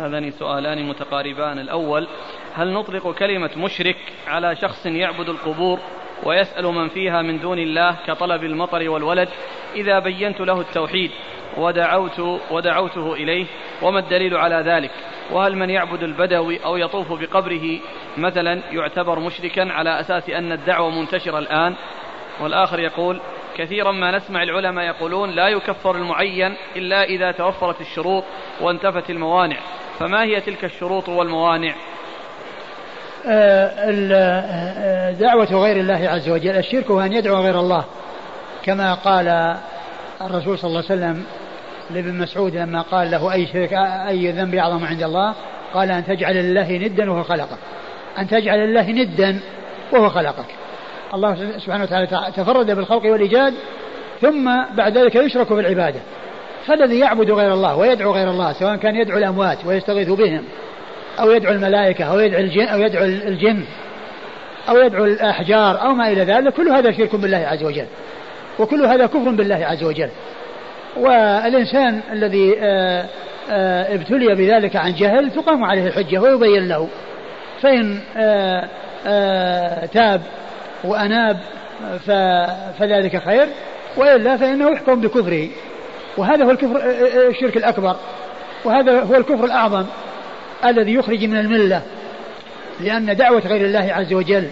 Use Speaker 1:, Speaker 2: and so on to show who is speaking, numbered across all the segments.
Speaker 1: هذان سؤالان متقاربان. الأول هل نطلق كلمة مشرك على شخص يعبد القبور ويسأل من فيها من دون الله كطلب المطر والولد؟ إذا بينت له التوحيد ودعوت ودعوته إليه وما الدليل على ذلك؟ وهل من يعبد البدوي أو يطوف بقبره مثلا يعتبر مشركا على أساس أن الدعوة منتشرة الآن؟ والآخر يقول كثيرا ما نسمع العلماء يقولون لا يكفر المعين إلا إذا توفرت الشروط وانتفت الموانع. فما هي تلك الشروط والموانع؟
Speaker 2: آه، آه، دعوة غير الله عز وجل الشرك هو أن يدعو غير الله. كما قال الرسول صلى الله عليه وسلم لابن مسعود لما قال له أي شرك أي ذنب أعظم عند الله؟ قال أن تجعل لله ندا وهو خلقك. أن تجعل لله ندا وهو خلقك. الله سبحانه وتعالى تفرد بالخلق والإيجاد ثم بعد ذلك يشرك بالعبادة فالذي يعبد غير الله ويدعو غير الله سواء كان يدعو الأموات ويستغيث بهم أو يدعو الملائكة أو يدعو الجن أو يدعو الجن أو يدعو الأحجار أو ما إلى ذلك كل هذا شرك بالله عز وجل. وكل هذا كفر بالله عز وجل. والإنسان الذي آه، آه، ابتلي بذلك عن جهل تقام عليه الحجة ويبين له. فإن آه، تاب وأناب فذلك خير وإلا فإنه يحكم بكفره. وهذا هو الكفر الشرك الأكبر. وهذا هو الكفر الأعظم الذي يخرج من الملة. لأن دعوة غير الله عز وجل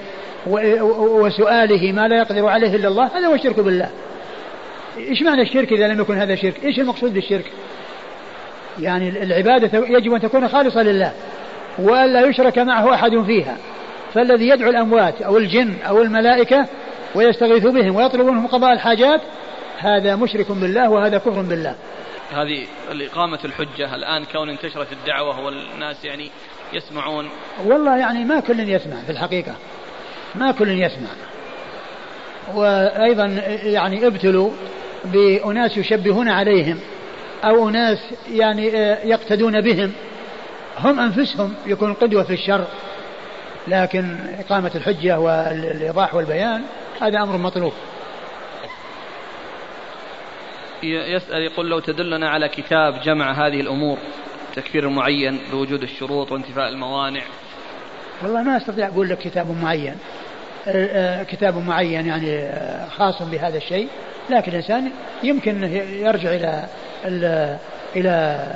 Speaker 2: وسؤاله ما لا يقدر عليه إلا الله هذا هو الشرك بالله. إيش معنى الشرك إذا لم يكن هذا شرك؟ إيش المقصود بالشرك؟ يعني العبادة يجب أن تكون خالصة لله وألا يشرك معه أحد فيها. فالذي يدعو الأموات أو الجن أو الملائكة ويستغيث بهم ويطلب منهم قضاء الحاجات هذا مشرك بالله وهذا كفر بالله.
Speaker 1: هذه الإقامة الحجة الآن كون انتشرت الدعوة والناس يعني يسمعون.
Speaker 2: والله يعني ما كل يسمع في الحقيقة. ما كل يسمع. وأيضا يعني ابتلوا بأناس يشبهون عليهم أو أناس يعني يقتدون بهم. هم أنفسهم يكون قدوة في الشر. لكن إقامة الحجة والإيضاح والبيان هذا أمر مطلوب.
Speaker 1: يسأل يقول لو تدلنا على كتاب جمع هذه الأمور تكفير معين بوجود الشروط وانتفاء الموانع.
Speaker 2: والله ما أستطيع أقول لك كتاب معين. آه، كتاب معين يعني آه، خاص بهذا الشيء. لكن الإنسان يمكن يرجع إلى إلى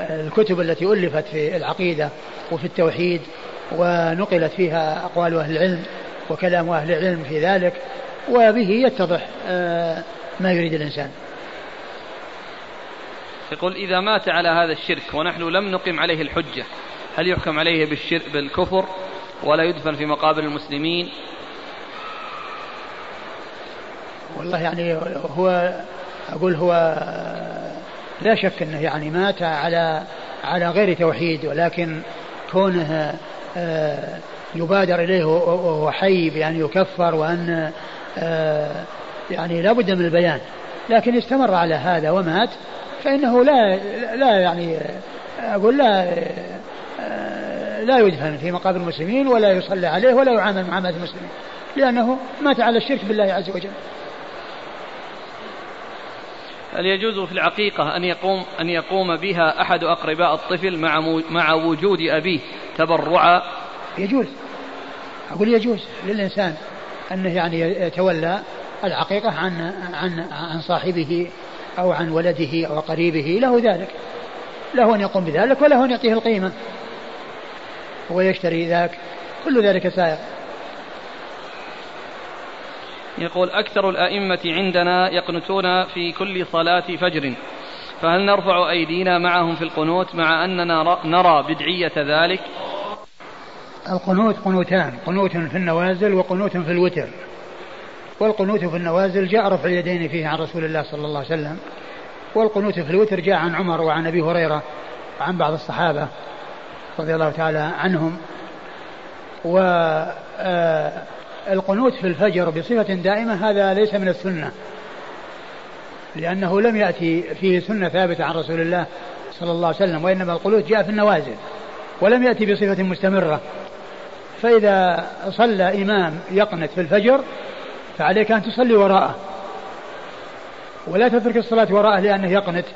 Speaker 2: الكتب التي ألفت في العقيدة وفي التوحيد ونقلت فيها أقوال أهل العلم وكلام أهل العلم في ذلك وبه يتضح ما يريد الإنسان.
Speaker 1: يقول إذا مات على هذا الشرك ونحن لم نقم عليه الحجة هل يحكم عليه بالشرك بالكفر ولا يدفن في مقابر المسلمين
Speaker 2: والله يعني هو أقول هو لا شك أنه يعني مات على على غير توحيد ولكن كونه آه، يبادر إليه وهو حي بأن يكفر وأن آه، يعني لا بد من البيان. لكن استمر على هذا ومات فإنه لا لا يعني أقول لا لا يدفن في مقابر المسلمين ولا يصلى عليه ولا يعامل معاملة المسلمين لأنه مات على الشرك بالله عز وجل.
Speaker 1: هل يجوز في العقيقة أن يقوم أن يقوم بها أحد أقرباء الطفل مع مع وجود أبيه تبرعا؟
Speaker 2: يجوز. أقول يجوز للإنسان أنه يعني يتولى العقيقة عن عن عن صاحبه أو عن ولده أو قريبه له ذلك. له أن يقوم بذلك وله أن يعطيه القيمة. ويشتري ذاك. كل ذلك سائغ
Speaker 1: يقول أكثر الأئمة عندنا يقنتون في كل صلاة فجر فهل نرفع أيدينا معهم في القنوت مع أننا نرى بدعية ذلك؟
Speaker 2: القنوت قنوتان قنوت في النوازل وقنوت في الوتر. والقنوت في النوازل جاء رفع اليدين فيه عن رسول الله صلى الله عليه وسلم والقنوت في الوتر جاء عن عمر وعن أبي هريرة وعن بعض الصحابة رضي الله تعالى عنهم. والقنوت في الفجر بصفة دائمة هذا ليس من السنة. لأنه لم يأتي فيه سنة ثابتة عن رسول الله صلى الله عليه وسلم وإنما القنوت جاء في النوازل ولم يأتي بصفة مستمرة. فإذا صلى إمام يقنت في الفجر فعليك أن تصلي وراءه. ولا تترك الصلاة وراءه لأنه يقنت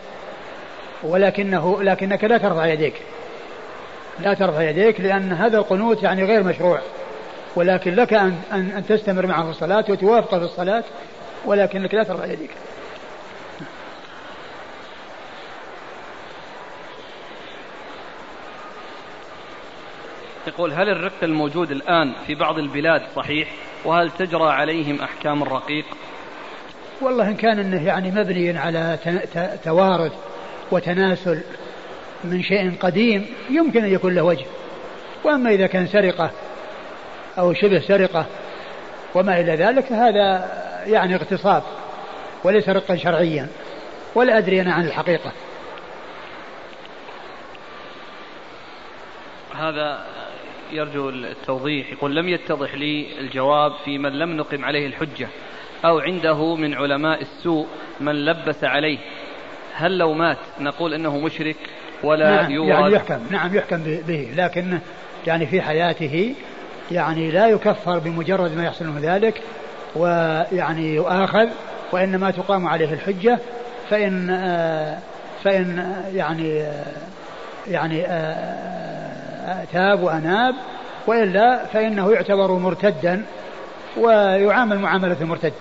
Speaker 2: ولكنه لكنك لا ترفع يديك. لا ترفع يديك لأن هذا القنوت يعني غير مشروع. ولكن لك أن, أن, أن تستمر معه في الصلاة وتوافقه في الصلاة ولكنك لا ترفع يديك.
Speaker 1: يقول هل الرق الموجود الآن في بعض البلاد صحيح؟ وهل تجرى عليهم أحكام الرقيق؟
Speaker 2: والله إن كان أنه يعني مبني على توارث وتناسل من شيء قديم يمكن أن يكون له وجه. وأما إذا كان سرقة أو شبه سرقة وما إلى ذلك فهذا يعني اغتصاب وليس رقا شرعيا ولا أدري أنا عن الحقيقة.
Speaker 1: هذا يرجو التوضيح. يقول لم يتضح لي الجواب في من لم نقم عليه الحجة أو عنده من علماء السوء من لبس عليه. هل لو مات نقول إنه مشرك ولا
Speaker 2: نعم يعني يحكم نعم يحكم به لكن يعني في حياته يعني لا يكفر بمجرد ما يحصل منه ذلك ويعني يؤاخذ وإنما تقام عليه الحجة فإن آه يعني آه يعني آه تاب وأناب وإلا فإنه يعتبر مرتدا ويعامل معاملة المرتد.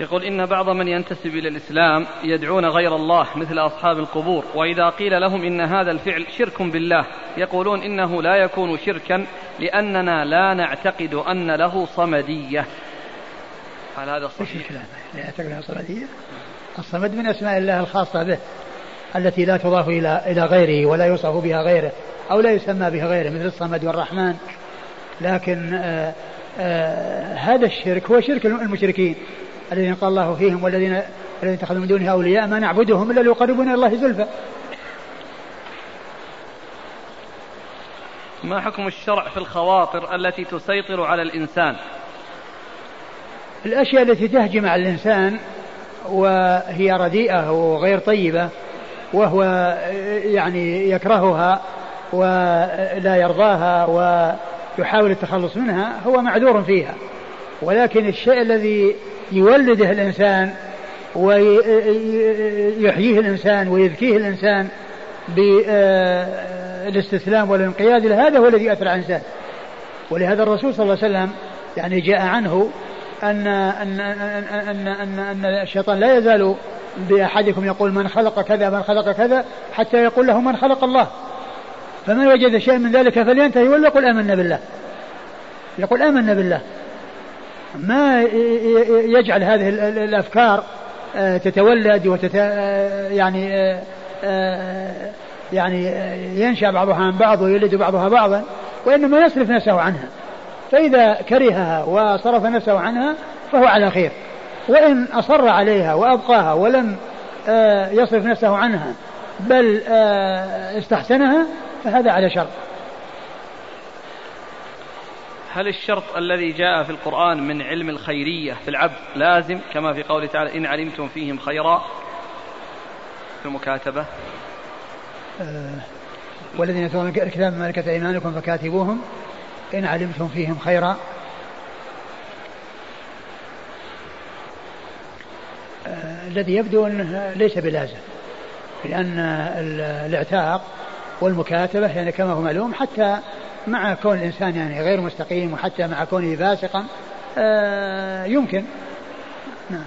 Speaker 1: يقول إن بعض من ينتسب إلى الإسلام يدعون غير الله مثل أصحاب القبور وإذا قيل لهم إن هذا الفعل شرك بالله يقولون إنه لا يكون شركا لأننا لا نعتقد أن له صمدية. هل هذا صحيح؟
Speaker 2: لا يعتقد له صمدية. الصمد من أسماء الله الخاصة به التي لا تضاف إلى إلى غيره ولا يوصف بها غيره أو لا يسمى بها غيره مثل الصمد والرحمن. لكن آآ آآ هذا الشرك هو شرك المشركين. الذين قال الله فيهم والذين الذين اتخذوا من دونه أولياء ما نعبدهم إلا ليقربونا إلى الله زلفى.
Speaker 1: ما حكم الشرع في الخواطر التي تسيطر على الإنسان؟
Speaker 2: الأشياء التي تهجم على الإنسان وهي رديئة وغير طيبة وهو يعني يكرهها ولا يرضاها ويحاول التخلص منها هو معذور فيها ولكن الشيء الذي يولده الإنسان ويحييه الإنسان ويذكيه الإنسان بالاستسلام والانقياد هذا هو الذي أثر على الإنسان ولهذا الرسول صلى الله عليه وسلم يعني جاء عنه أن أن أن أن أن, الشيطان لا يزال بأحدكم يقول من خلق كذا من خلق كذا حتى يقول له من خلق الله فمن وجد شيء من ذلك فلينتهي وليقل آمنا بالله يقول آمنا بالله ما يجعل هذه الأفكار آه، تتولد وتت آه، يعني آه، يعني ينشأ بعضها عن بعض ويولد بعضها بعضا وإنما يصرف نفسه عنها. فإذا كرهها وصرف نفسه عنها فهو على خير. وإن أصر عليها وأبقاها ولم يصرف نفسه عنها بل استحسنها فهذا على شر.
Speaker 1: هل الشرط الذي جاء في القرآن من علم الخيرية في العبد لازم؟ كما في قوله تعالى إن علمتم فيهم خيرا. في المكاتبة.
Speaker 2: آه والذين يتولون الكتاب ملكة أيمانكم فكاتبوهم إن علمتم فيهم خيرا. آه الذي يبدو أنه ليس بلازم لأن الإعتاق والمكاتبة يعني كما هو معلوم حتى مع كون الإنسان يعني غير مستقيم وحتى مع كونه فاسقا آه يمكن. نعم.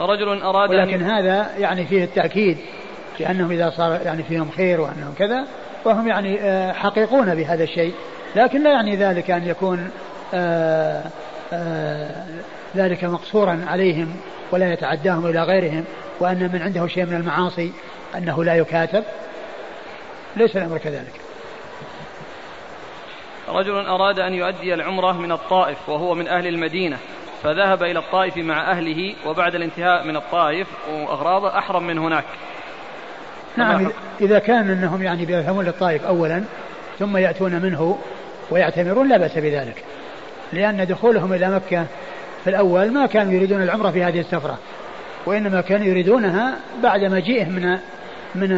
Speaker 1: رجل أراد
Speaker 2: ولكن هذا يعني فيه التأكيد لأنهم إذا صار يعني فيهم خير وأنهم كذا وهم يعني آه حقيقون بهذا الشيء. لكن لا يعني ذلك أن يكون آه ذلك مقصورا عليهم ولا يتعداهم إلى غيرهم وأن من عنده شيء من المعاصي أنه لا يكاتب. ليس الأمر كذلك.
Speaker 1: رجل أراد أن يؤدي العمرة من الطائف وهو من أهل المدينة فذهب إلى الطائف مع أهله وبعد الانتهاء من الطائف وأغراضه أحرم من هناك.
Speaker 2: نعم إذا كان أنهم يعني بيذهبون للطائف أولا ثم يأتون منه ويعتمرون لا بأس بذلك لأن دخولهم إلى مكة في الأول ما كانوا يريدون العمرة في هذه السفرة وإنما كانوا يريدونها بعد مجيئهم من من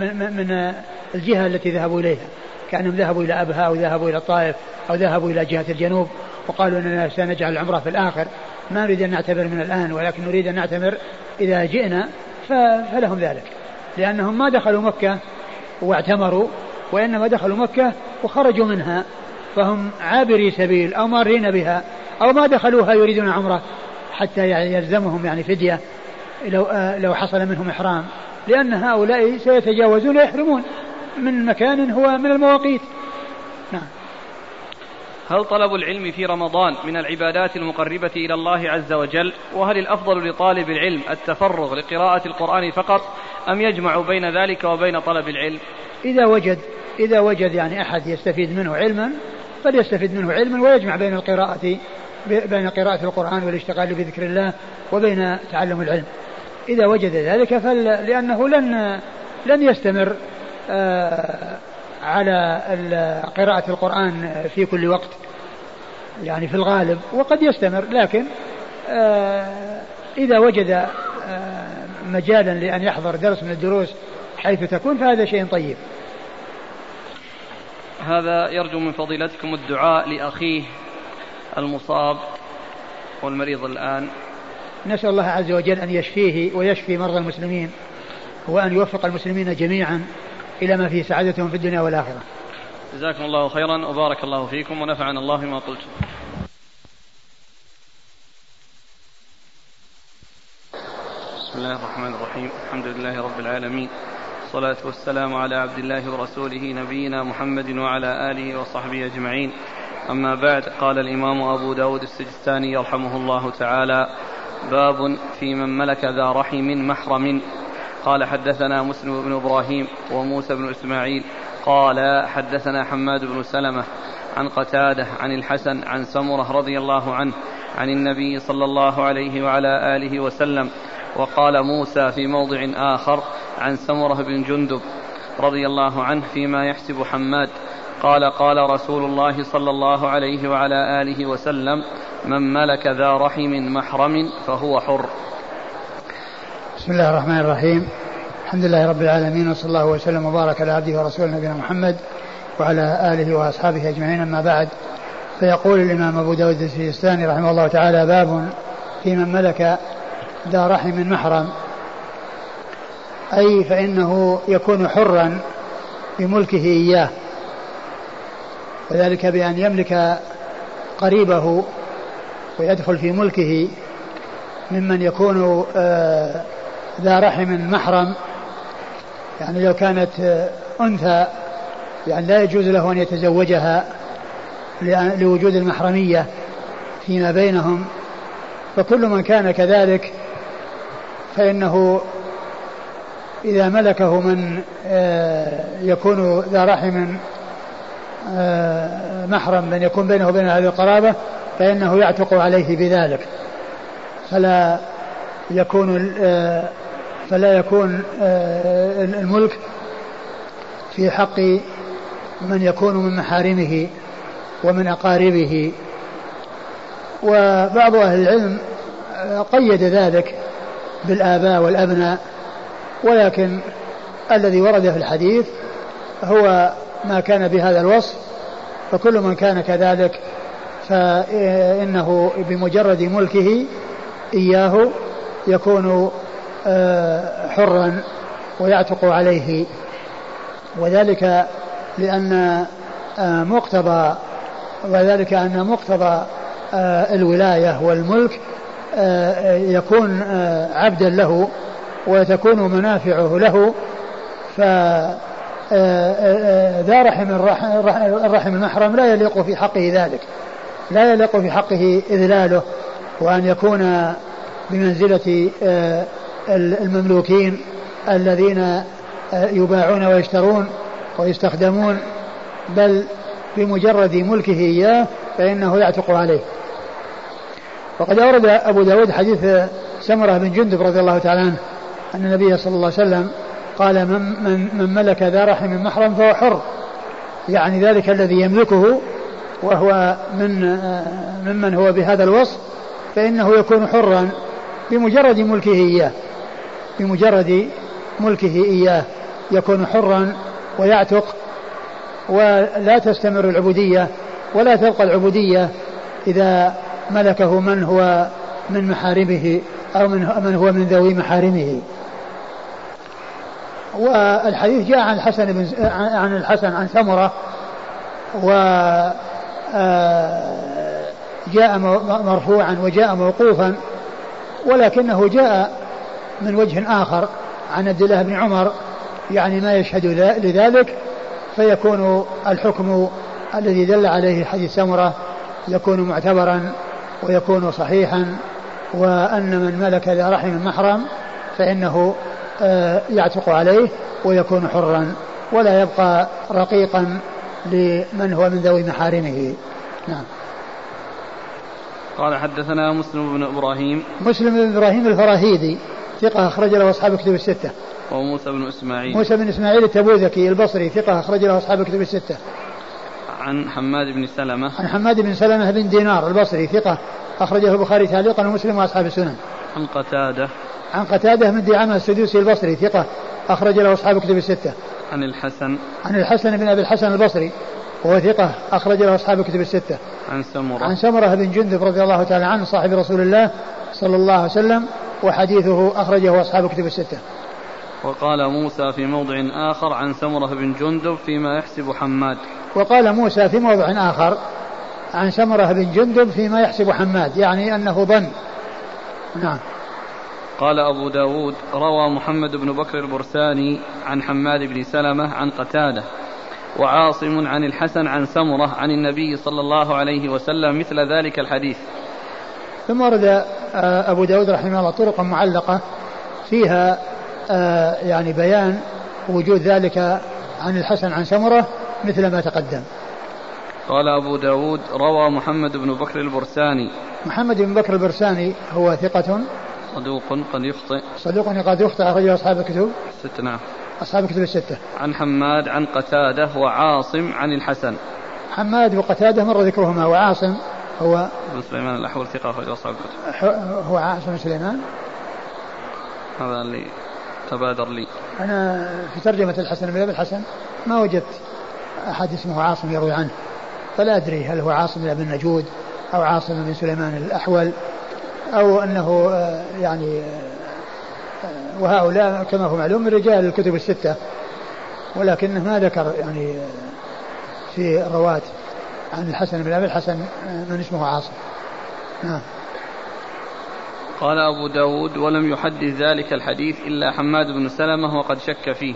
Speaker 2: من, من الجهة التي ذهبوا إليها. كأنهم ذهبوا إلى أبها أو ذهبوا إلى الطائف أو ذهبوا إلى جهة الجنوب وقالوا أننا سنجعل العمرة في الآخر. ما نريد أن نعتبر من الآن ولكن نريد أن نعتبر إذا جئنا فلهم ذلك. لأنهم ما دخلوا مكة واعتمروا وإنما دخلوا مكة وخرجوا منها فهم عابري سبيل أو مارين بها أو ما دخلوها يريدون عمرة حتى يلزمهم يعني فدية. لو آه لو حصل منهم إحرام لأن هؤلاء سيتجاوزون ويحرمون. من مكان هو من المواقيت. نعم.
Speaker 1: هل طلب العلم في رمضان من العبادات المقربة إلى الله عز وجل؟ وهل الأفضل لطالب العلم التفرغ لقراءة القرآن فقط؟ أم يجمع بين ذلك وبين طلب العلم؟
Speaker 2: إذا وجد إذا وجد يعني أحد يستفيد منه علما فليستفيد منه علما ويجمع بين القراءة بين قراءة القرآن والاشتغال بذكر الله وبين تعلم العلم. إذا وجد ذلك فل لأنه لن لن يستمر. على قراءة القرآن في كل وقت يعني في الغالب وقد يستمر لكن آه إذا وجد آه مجالا لأن يحضر درس من الدروس حيث تكون فهذا شيء طيب.
Speaker 1: هذا يرجو من فضيلتكم الدعاء لأخيه المصاب والمريض الآن.
Speaker 2: نسأل الله عز وجل أن يشفيه ويشفي مرضى المسلمين وأن يوفق المسلمين جميعا. إلى ما فيه سعادتهم في الدنيا والآخرة.
Speaker 1: جزاكم الله خيرا وبارك الله فيكم ونفعنا الله بما قلتم. بسم الله الرحمن الرحيم. الحمد لله رب العالمين. والصلاة والسلام على عبد الله ورسوله نبينا محمد وعلى آله وصحبه أجمعين. أما بعد قال الإمام أبو داود السجستاني يرحمه الله تعالى باب في من ملك ذا رحم محرم. قال حدثنا مسلم بن إبراهيم وموسى بن إسماعيل. قال حدثنا حماد بن سلمة عن قتادة عن الحسن عن سمرة رضي الله عنه عن النبي صلى الله عليه وعلى آله وسلم. وقال موسى في موضع آخر عن سمرة بن جندب رضي الله عنه فيما يحسب حماد. قال قال رسول الله صلى الله عليه وعلى آله وسلم من ملك ذا رحم محرم فهو حر.
Speaker 2: بسم الله الرحمن الرحيم. الحمد لله رب العالمين وصلى الله وسلم وبارك على عبده ورسوله نبينا محمد وعلى آله وأصحابه أجمعين أما بعد. فيقول الإمام أبو داود السجستاني رحمه الله تعالى باب في من ملك ذا رحم محرم. أي فإنه يكون حرا بملكه إياه. وذلك بأن يملك قريبه ويدخل في ملكه ممن يكون آه ذا رحم محرم. يعني لو كانت أنثى يعني لا يجوز له أن يتزوجها لوجود المحرمية فيما بينهم. فكل من كان كذلك فإنه إذا ملكه من آه، يكون ذا رحم آه، محرم من يكون بينه وبين هذه القرابة فإنه يعتق عليه بذلك. فلا يكون آه، فلا يكون آه، الملك في حق من يكون من محارمه ومن أقاربه. وبعض أهل العلم آه، قيد ذلك بالآباء والأبناء ولكن الذي ورد في الحديث هو ما كان بهذا الوصف فكل من كان كذلك فإنه بمجرد ملكه إياه يكون حرا ويعتق عليه. وذلك لأن آه، مقتضى وذلك أن مقتضى آه، الولاية والملك يكون عبدا له وتكون منافعه له. ف ذا رحم الرحم المحرم لا يليق في حقه ذلك. لا يليق في حقه إذلاله وأن يكون بمنزلة المملوكين الذين آه، يباعون ويشترون ويستخدمون بل بمجرد ملكه إياه فإنه يعتق عليه. وقد أورد أبو داود حديث سمرة بن جندب رضي الله تعالى عنه أن النبي صلى الله عليه وسلم قال من, من, من ملك ذا رحم محرم فهو حر. يعني ذلك الذي يملكه وهو من آه، ممن هو بهذا الوصف فإنه يكون حرا بمجرد ملكه إياه. بمجرد ملكه إياه يكون حرا ويعتق ولا تستمر العبودية ولا تبقى العبودية إذا ملكه من هو من محارمه أو من من هو من ذوي محارمه. والحديث جاء عن الحسن بن عن الحسن عن ثمرة و آه، جاء مرفوعا وجاء موقوفا ولكنه جاء من وجه آخر عن عبد الله بن عمر يعني ما يشهد لذلك فيكون الحكم الذي دل عليه حديث سمرة يكون معتبرا ويكون صحيحا وأن من ملك ذا رحم محرم فإنه آه، يعتق عليه ويكون حرا ولا يبقى رقيقا لمن هو من ذوي محارمه. نعم.
Speaker 1: قال حدثنا مسلم بن إبراهيم.
Speaker 2: مسلم بن إبراهيم الفراهيدي. ثقة أخرج له أصحاب الكتب الستة.
Speaker 1: وموسى بن إسماعيل.
Speaker 2: موسى بن إسماعيل التبوذكي البصري ثقة أخرج له أصحاب الكتب الستة.
Speaker 1: عن حماد بن سلمة.
Speaker 2: عن حماد بن سلمة بن دينار البصري ثقة أخرجه البخاري تعليقا ومسلم وأصحاب السنن.
Speaker 1: عن قتادة.
Speaker 2: عن قتادة من دعامة السدوسي البصري ثقة أخرج له أصحاب الكتب الستة.
Speaker 1: عن الحسن.
Speaker 2: عن الحسن بن أبي الحسن البصري وهو ثقة أخرج له أصحاب الكتب الستة.
Speaker 1: عن سمرة.
Speaker 2: عن سمرة بن جندب رضي الله تعالى عنه صاحب رسول الله صلى الله عليه وسلم وحديثه أخرجه أصحاب الكتب الستة.
Speaker 1: وقال موسى في موضع آخر عن سمرة بن جندب فيما يحسب حماد.
Speaker 2: وقال موسى في موضع آخر عن سمرة بن جندب فيما يحسب حماد يعني أنه ظن نعم
Speaker 1: قال أبو داود روى محمد بن بكر البرساني عن حماد بن سلمة عن قتادة وعاصم عن الحسن عن سمرة عن النبي صلى الله عليه وسلم مثل ذلك الحديث
Speaker 2: ثم ورد آه، أبو داود رحمه الله طرق معلقة فيها آه، يعني بيان وجود ذلك عن الحسن عن سمرة مثل ما تقدم.
Speaker 1: قال أبو داود روى محمد بن بكر البرساني.
Speaker 2: محمد بن بكر البرساني هو ثقة.
Speaker 1: صدوق قد يخطئ.
Speaker 2: صدوق قد يخطئ أخرجه أصحاب الكتب.
Speaker 1: ستة نعم.
Speaker 2: أصحاب الكتب الستة.
Speaker 1: عن حماد عن قتادة وعاصم عن الحسن.
Speaker 2: حماد وقتادة مر ذكرهما وعاصم هو
Speaker 1: ابن سليمان الأحول ثقة أخرج أصحاب الكتب.
Speaker 2: هو عاصم سليمان؟
Speaker 1: هذا اللي تبادر لي.
Speaker 2: أنا في ترجمة الحسن بن أبي الحسن ما وجدت أحد اسمه عاصم يروي عنه. فلا أدري هل هو عاصم بن النجود أو عاصم بن سليمان الأحول أو أنه آه، يعني آه، وهؤلاء كما هو معلوم من رجال الكتب الستة. ولكنه ما ذكر يعني آه، في الرواة عن الحسن بن أبي الحسن من اسمه عاصم. نعم.
Speaker 1: قال أبو داود ولم يحدث ذلك الحديث إلا حماد بن سلمة وقد شك فيه.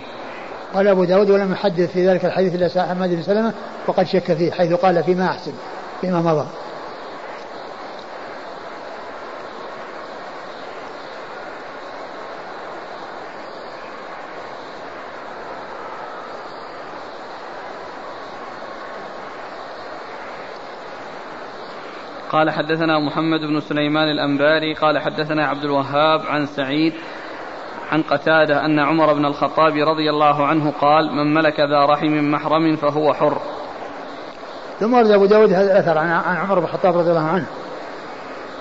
Speaker 2: قال أبو داود ولم يحدث في ذلك الحديث إلا حماد بن سلمة وقد شك فيه حيث قال فيما أحسن فيما مضى.
Speaker 1: قال حدثنا محمد بن سليمان الأنباري قال حدثنا عبد الوهاب عن سعيد عن قتادة أن عمر بن الخطاب رضي الله عنه قال من ملك ذا رحم محرم فهو حر.
Speaker 2: ثم ورد أبو داود هذا الأثر عن عمر بن الخطاب رضي الله عنه.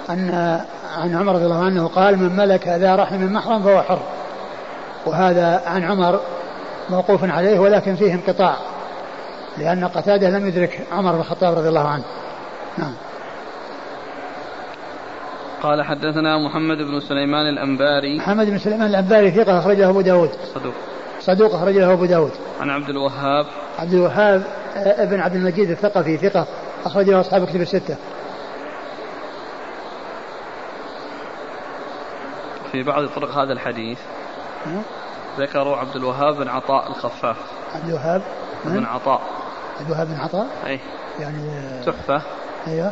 Speaker 2: أن عن عمر رضي الله عنه قال من ملك ذا رحم محرم فهو حر. وهذا عن عمر موقوف عليه ولكن فيه انقطاع لأن قتادة لم يدرك عمر بن الخطاب رضي الله عنه. نعم.
Speaker 1: قال حدثنا محمد بن سليمان الأنباري.
Speaker 2: محمد بن سليمان الأنباري ثقة أخرجه أبو داود.
Speaker 1: صدوق.
Speaker 2: صدوق أخرجه أبو داود.
Speaker 1: عن عبد الوهاب.
Speaker 2: عبد الوهاب آه، ابن عبد المجيد الثقفي ثقة أخرجه أصحاب كتب الستة.
Speaker 1: في بعض طرق هذا الحديث. ذكروا عبد الوهاب بن عطاء الخفاف.
Speaker 2: عبد الوهاب
Speaker 1: بن عطاء.
Speaker 2: عبد الوهاب بن عطاء؟
Speaker 1: أي
Speaker 2: يعني
Speaker 1: تحفة.
Speaker 2: أيوه.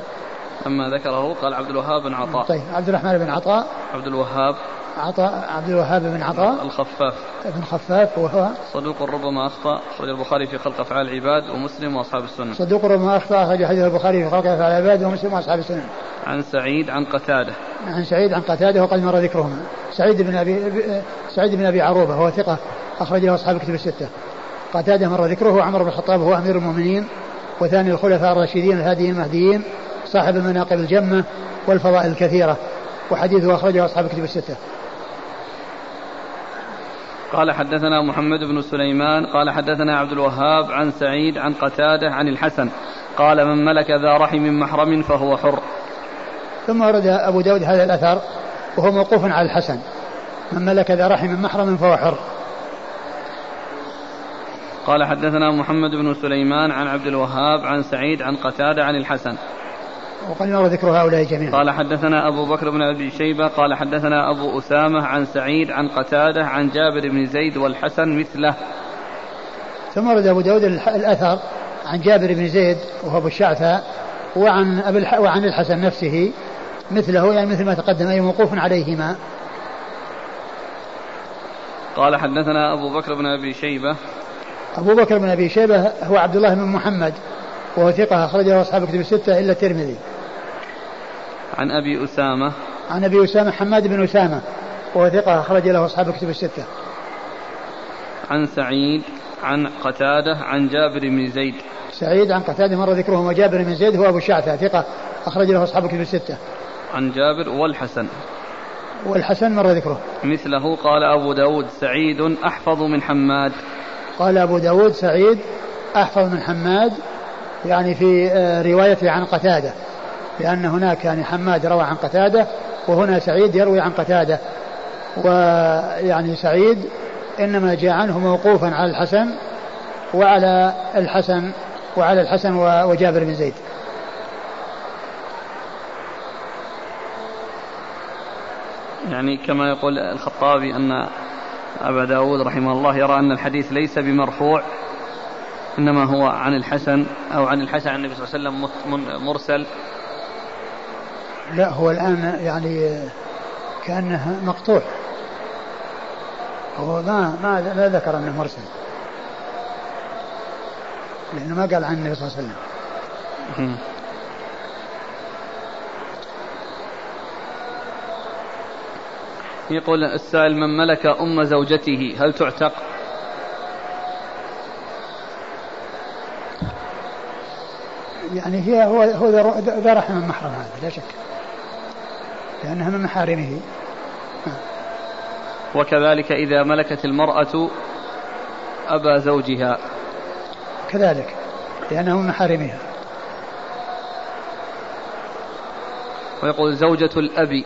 Speaker 1: لما ذكره قال عبد الوهاب بن عطاء.
Speaker 2: طيب عبد الرحمن بن عطاء.
Speaker 1: عبد الوهاب.
Speaker 2: عطاء عبد الوهاب بن عطاء.
Speaker 1: الخفاف.
Speaker 2: ابن خفاف وهو
Speaker 1: صدوق ربما أخطأ أخرج البخاري في خلق أفعال العباد ومسلم وأصحاب السنة.
Speaker 2: صدوق ربما أخطأ أخرج حديث البخاري في خلق أفعال العباد ومسلم وأصحاب السنة.
Speaker 1: عن سعيد عن قتادة.
Speaker 2: عن سعيد عن قتادة وقد مر ذكرهما. سعيد بن أبي سعيد بن أبي عروبة هو ثقة اخرج له أصحاب الكتب الستة. قتادة مر ذكره عمر بن الخطاب هو أمير المؤمنين وثاني الخلفاء الراشدين الهاديين المهديين. صاحب المناقب الجمة والفضائل الكثيرة وحديثه أخرجه أصحاب الكتب الستة.
Speaker 1: قال حدثنا محمد بن سليمان قال حدثنا عبد الوهاب عن سعيد عن قتادة عن الحسن قال من ملك ذا رحم محرم فهو حر.
Speaker 2: ثم ورد أبو داود هذا الأثر وهو موقوف على الحسن من ملك ذا رحم محرم فهو حر.
Speaker 1: قال حدثنا محمد بن سليمان عن عبد الوهاب عن سعيد عن قتادة عن الحسن.
Speaker 2: وقد مر ذكر هؤلاء جميعا.
Speaker 1: قال حدثنا أبو بكر بن أبي شيبة قال حدثنا أبو أسامة عن سعيد عن قتادة عن جابر بن زيد والحسن مثله.
Speaker 2: ثم ورد أبو داود الأثر عن جابر بن زيد وهو أبو الشعثاء وعن أبي وعن الحسن نفسه مثله يعني مثل ما تقدم أي موقوف عليهما.
Speaker 1: قال حدثنا أبو بكر بن أبي شيبة.
Speaker 2: أبو بكر بن أبي شيبة هو عبد الله بن محمد وهو ثقة أخرجه أصحاب كتب الستة إلا الترمذي.
Speaker 1: عن أبي أسامة.
Speaker 2: عن أبي أسامة حماد بن أسامة. وهو ثقة أخرج له أصحاب كتب الستة.
Speaker 1: عن سعيد عن قتادة عن جابر بن زيد.
Speaker 2: سعيد عن قتادة مر ذكره وجابر بن زيد هو أبو الشعثة ثقة أخرج له أصحاب كتب الستة.
Speaker 1: عن جابر والحسن.
Speaker 2: والحسن مر ذكره.
Speaker 1: مثله قال أبو داود سعيد أحفظ من حماد.
Speaker 2: قال أبو داود سعيد أحفظ من حماد يعني في آه، روايته عن قتادة. لأن هناك يعني حماد روى عن قتادة وهنا سعيد يروي عن قتادة. ويعني سعيد إنما جاء عنه موقوفا على الحسن وعلى الحسن وعلى الحسن وجابر بن زيد.
Speaker 1: يعني كما يقول الخطابي أن أبا داود رحمه الله يرى أن الحديث ليس بمرفوع إنما هو عن الحسن أو عن الحسن عن النبي صلى الله عليه وسلم مرسل.
Speaker 2: لا هو الآن يعني كأنه مقطوع. هو ما ما لا ذكر أنه مرسل. لأنه ما قال عن النبي صلى الله عليه وسلم.
Speaker 1: يقول السائل من ملك أم زوجته هل تعتق؟
Speaker 2: يعني هي هو هو ذا رحم محرم هذا لا شك. لأنها من محارمه.
Speaker 1: وكذلك إذا ملكت المرأة أبا زوجها.
Speaker 2: كذلك لأنه من محارمها.
Speaker 1: ويقول زوجة الأب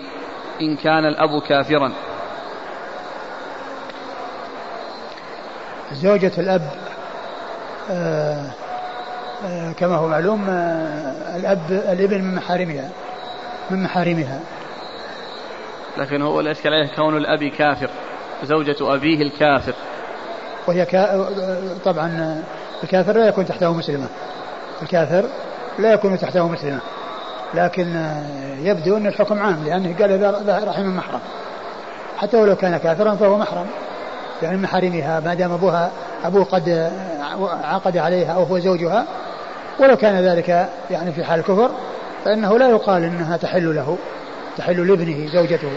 Speaker 1: إن كان الأب كافرا.
Speaker 2: زوجة الأب آه آه كما هو معلوم آه الأب الإبن من محارمها من محارمها.
Speaker 1: لكن هو الإشكال عليه كون الأب كافر زوجة أبيه الكافر.
Speaker 2: وهي كا... طبعا الكافر لا يكون تحته مسلمة. الكافر لا يكون تحته مسلمة. لكن يبدو أن الحكم عام لأنه قال إذا رحم محرم. حتى ولو كان كافرا فهو محرم. يعني محارمها ما دام أبوها أبوه قد عقد عليها أو هو زوجها ولو كان ذلك يعني في حال الكفر فإنه لا يقال أنها تحل له. تحل لابنه زوجته.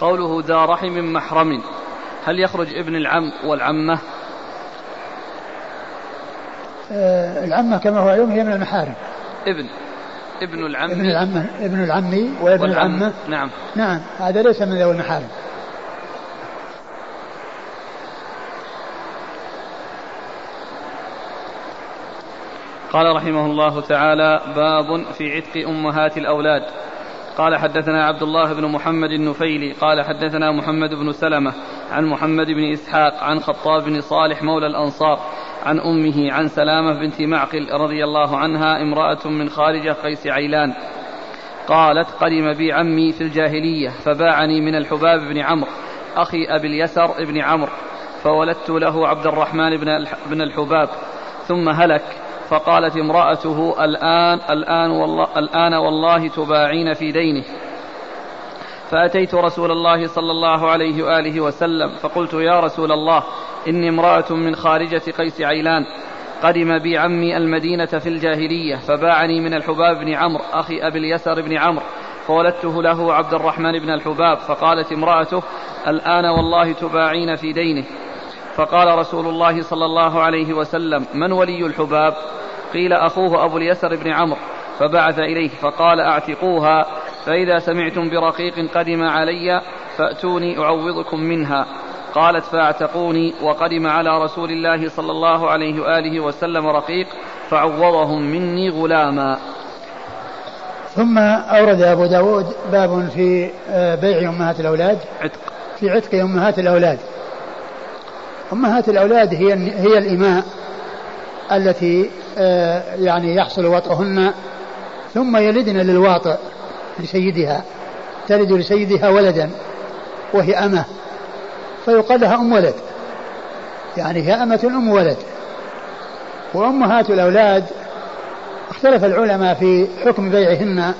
Speaker 1: قوله ذا رحم محرم. هل يخرج ابن العم والعمة؟
Speaker 2: آه العمة كما هو علم هي من المحارم.
Speaker 1: ابن ابن العم.
Speaker 2: ابن العم ابن العم وابن العمة
Speaker 1: نعم.
Speaker 2: نعم هذا ليس من ذوي المحارم.
Speaker 1: قال رحمه الله تعالى باب في عتق أمهات الأولاد. قال حدثنا عبد الله بن محمد النفيلي. قال حدثنا محمد بن سلمة عن محمد بن إسحاق عن خطاب بن صالح مولى الأنصار عن أمه عن سلامة بنت معقل رضي الله عنها امرأة من خارج قيس عيلان. قالت قدم بي عمي في الجاهلية فباعني من الحباب بن عمرو أخي أبي اليسر بن عمرو فولدت له عبد الرحمن بن الحباب ثم هلك فقالت امرأته الآن الآن والله الآن والله تباعين في دينه. فأتيت رسول الله صلى الله عليه وآله وسلم فقلت يا رسول الله إني امرأة من خارجة قيس عيلان. قدم بي عمي المدينة في الجاهلية فباعني من الحباب بن عمرو أخي أبي اليسر بن عمرو. فولدته له عبد الرحمن بن الحباب فقالت امرأته الآن والله تباعين في دينه. فقال رسول الله صلى الله عليه وسلم من ولي الحباب؟ قيل أخوه أبو اليسر بن عمرو. فبعث إليه فقال أعتقوها فإذا سمعتم برقيق قدم علي فأتوني أعوضكم منها. قالت فاعتقوني وقدم على رسول الله صلى الله عليه وآله وسلم رقيق فعوضهم مني غلاما.
Speaker 2: ثم أورد أبو داود باب في آه، بيع أمهات الأولاد.
Speaker 1: عتق.
Speaker 2: في عتق أمهات الأولاد. أمهات الأولاد هي هي الإماء التي آه، يعني يحصل وطئهن ثم يلدن للواطئ لسيدها تلد لسيدها ولدا وهي أمة فيقال لها أم ولد. يعني هي أمة أم ولد. وأمهات الأولاد اختلف العلماء في حكم بيعهن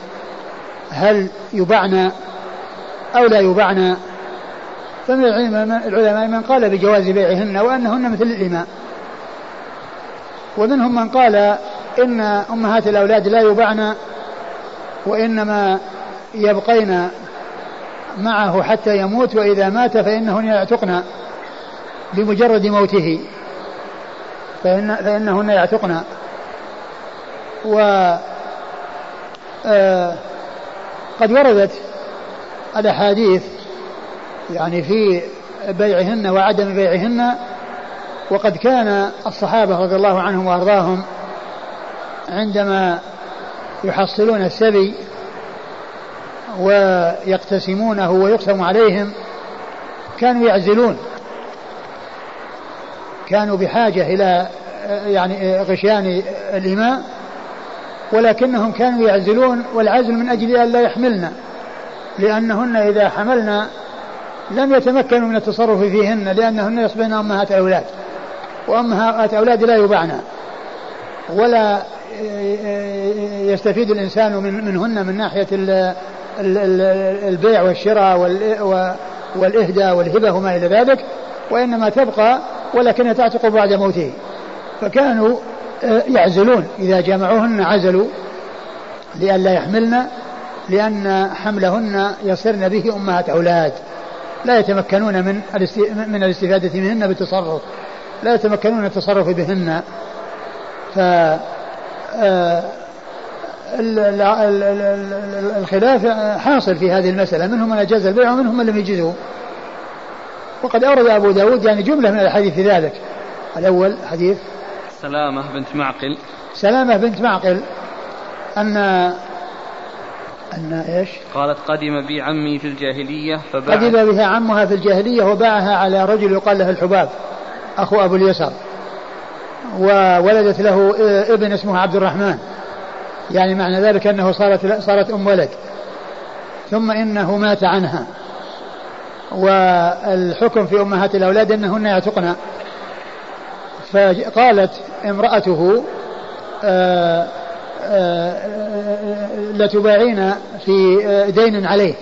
Speaker 2: هل يبعن أو لا يبعن فمن العلماء من قال بجواز بيعهن وأنهن مثل الإماء. ومنهم من قال إن أمهات الأولاد لا يبعن وإنما يبقين معه حتى يموت وإذا مات فإنهن يعتقن بمجرد موته. فإن فإنهن يعتقن. و آه قد وردت الأحاديث يعني في بيعهن وعدم بيعهن وقد كان الصحابة رضي الله عنهم وأرضاهم عندما يحصلون السبي ويقتسمونه ويقسم عليهم كانوا يعزلون. كانوا بحاجة إلى يعني غشيان الإماء ولكنهم كانوا يعزلون والعزل من أجل أن لا يحملن لأنهن إذا حملن لم يتمكنوا من التصرف فيهن لأنهن يصبحن أمهات أولاد وأمهات أولاد لا يباعن ولا يستفيد الإنسان من منهن من ناحية البيع والشراء والإهداء والهبة وما إلى ذلك وإنما تبقى ولكنها تعتق بعد موته. فكانوا يعزلون. إذا جمعوهن عزلوا لئلا يحملن لأن حملهن يصرن به أمهات أولاد. لا يتمكنون من من الاستفادة منهن بالتصرف. لا يتمكنون من التصرف بهن. ف آه، الخلاف حاصل في هذه المسألة. منهم من أجاز البيع ومنهم من لم يجزه. وقد أورد أبو داود يعني جملة من الحديث في ذلك. الأول حديث
Speaker 1: سلامة بنت معقل.
Speaker 2: سلامة بنت معقل أن أن إيش؟
Speaker 1: قالت قدم بي عمي في الجاهلية فباع
Speaker 2: قدم بها عمها في الجاهلية وباعها على رجل يقال له الحباب أخو أبو اليسر. وولدت له ابن اسمه عبد الرحمن. يعني معنى ذلك أنه صارت صارت أم ولد. ثم إنه مات عنها. والحكم في أمهات الأولاد أنهن يعتقن. فقالت امرأته آه، لتباعين في دين عليه.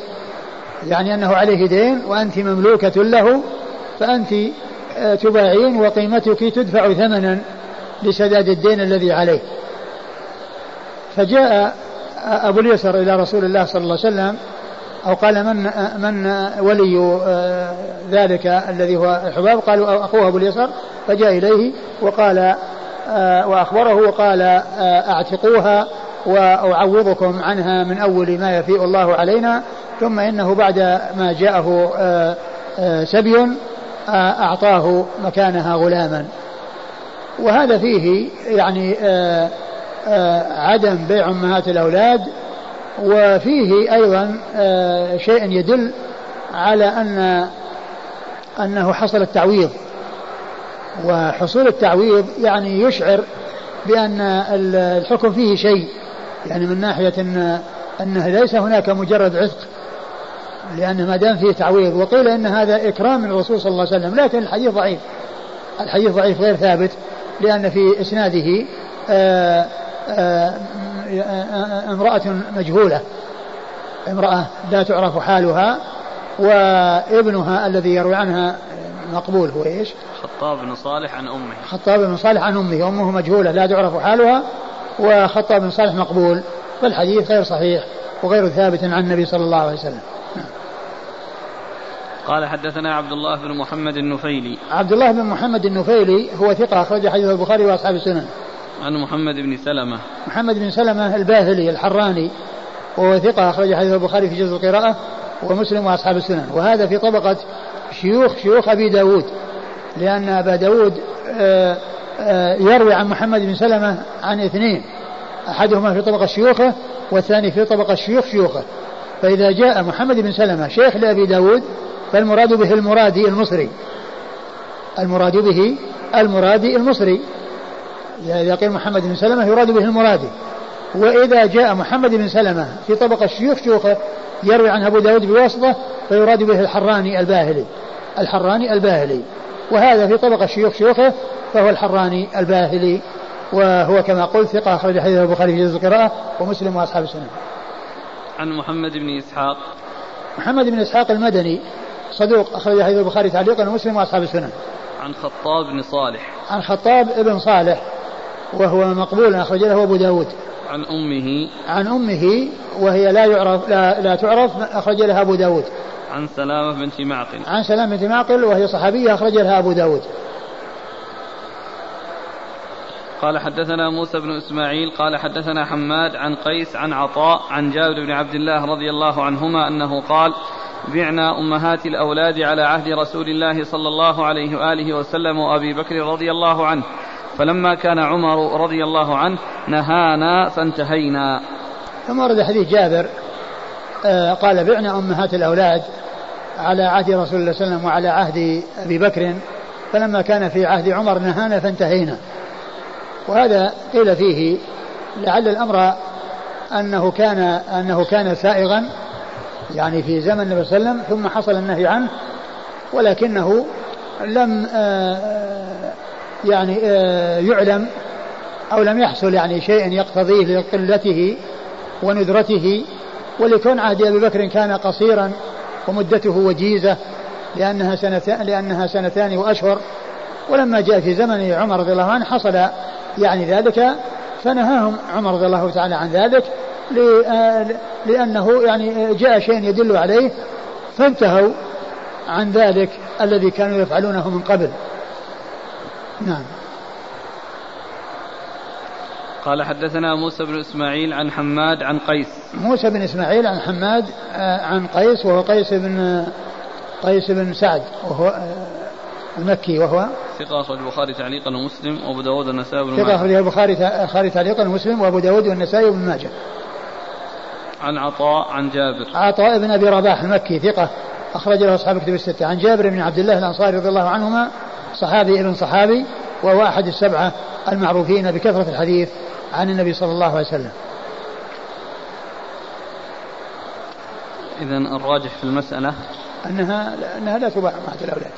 Speaker 2: يعني أنه عليه دين وأنت مملوكة له فأنت تباعين وقيمتك تدفع ثمنا لسداد الدين الذي عليه. فجاء أبو اليسر إلى رسول الله صلى الله عليه وسلم أو قال من من ولي ذلك الذي هو الحباب قالوا أخوه أبو اليسر. فجاء إليه وقال وأخبره وقال أعتقوها وأعوضكم عنها من أول ما يفيء الله علينا ثم إنه بعد ما جاءه سبي أعطاه مكانها غلاما. وهذا فيه يعني عدم بيع أمهات الأولاد وفيه أيضا شيء يدل على أن أنه حصل التعويض. وحصول التعويض يعني يشعر بأن الحكم فيه شيء يعني من ناحية أن أنه ليس هناك مجرد عتق لأن ما دام فيه تعويض وقيل أن هذا إكرام من الرسول صلى الله عليه وسلم لكن الحديث ضعيف الحديث ضعيف غير ثابت لأن في إسناده آآ آآ امرأة مجهولة امرأة لا تعرف حالها وابنها الذي يروي عنها مقبول هو إيش؟
Speaker 1: خطاب بن صالح عن أمه.
Speaker 2: خطاب بن صالح عن أمه امه مجهولة لا تعرف حالها وخطاب بن صالح مقبول فالحديث غير صحيح وغير ثابت عن النبي صلى الله عليه وسلم.
Speaker 1: قال حدثنا عبد الله بن محمد النفيلي.
Speaker 2: عبد الله بن محمد النفيلي هو ثقة أخرج حديث البخاري وأصحاب السنن.
Speaker 1: عن محمد بن سلمة.
Speaker 2: محمد بن سلمة الباهلي الحراني وهو ثقة أخرج حديث البخاري في جزء القراءة ومسلم وأصحاب السنن. وهذا في طبقة شيوخ شيوخ أبي داود. لأن أبا داود آه، آه، يروي عن محمد بن سلمة عن اثنين أحدهما في طبقة شيوخه والثاني في طبقة شيوخ شيوخه. فإذا جاء محمد بن سلمة شيخ لأبي داود فالمراد به المرادي المصري. المراد به المرادي المصري. إذا قيل محمد بن سلمة يراد به المرادي. وإذا جاء محمد بن سلمة في طبق الشيوخ شيوخه يروي عنه أبو داود بواسطة فيراد به الحراني الباهلي. الحراني الباهلي. وهذا في طبق الشيوخ شيوخه فهو الحراني الباهلي وهو كما قلت ثقة أخرج حديث البخاري في جزء القراءة ومسلم وأصحاب السنة.
Speaker 1: عن محمد بن إسحاق.
Speaker 2: محمد بن إسحاق المدني صدوق أخرج حديث البخاري تعليقا ومسلم وأصحاب السنة.
Speaker 1: عن خطاب بن صالح.
Speaker 2: عن خطاب بن صالح وهو مقبول أخرج له أبو داود.
Speaker 1: عن أمه.
Speaker 2: عن أمه وهي لا يعرف لا, لا تعرف أخرج لها أبو داود.
Speaker 1: عن سلامة بنت معقل
Speaker 2: عن سلامة بنت معقل وهي صحابية أخرج لها أبو داود.
Speaker 1: قال حدثنا موسى بن إسماعيل قال حدثنا حماد عن قيس عن عطاء عن جابر بن عبد الله رضي الله عنهما أنه قال بعنا أمهات الأولاد على عهد رسول الله صلى الله عليه وآله وسلم وأبي بكر رضي الله عنه فلما كان عمر رضي الله عنه نهانا فانتهينا.
Speaker 2: ثم ورد حديث جابر آه قال بعنا أمهات الأولاد على عهد رسول الله صلى الله عليه وسلم وعلى عهد أبي بكر فلما كان في عهد عمر نهانا فانتهينا. وهذا قيل فيه لعل الأمر أنه كان أنه كان سائغا يعني في زمن النبي صلى الله عليه وسلم ثم حصل النهي عنه ولكنه لم آه، يعني آه، يعلم أو لم يحصل يعني شيء يقتضيه لقلته وندرته ولكون عهد أبي بكر كان قصيرا ومدته وجيزة لأنها سنتان لأنها سنتان وأشهر. ولما جاء في زمن عمر رضي الله عنه حصل يعني ذلك فنهاهم عمر رضي الله تعالى عن ذلك آه، لأنه يعني جاء شيء يدل عليه فانتهوا عن ذلك الذي كانوا يفعلونه من قبل. نعم.
Speaker 1: قال حدثنا موسى بن إسماعيل عن حماد عن قيس.
Speaker 2: موسى بن إسماعيل عن حماد آه، عن قيس وهو قيس بن قيس بن سعد وهو آه، المكي وهو
Speaker 1: ثقة أخرج البخاري تعليقا ومسلم وأبو داود والنسائي وابن
Speaker 2: ثقة أخرج البخاري تعليقا ومسلم وأبو داود والنسائي وابن ماجه.
Speaker 1: عن عطاء عن جابر.
Speaker 2: عطاء بن أبي رباح المكي ثقة أخرج له أصحاب كتب الستة. عن جابر بن عبد الله الأنصاري رضي الله عنهما صحابي ابن صحابي وهو أحد السبعة المعروفين بكثرة الحديث. عن النبي صلى الله عليه وسلم.
Speaker 1: إذا الراجح في المسألة
Speaker 2: أنها أنها لا تباع أمهات الأولاد.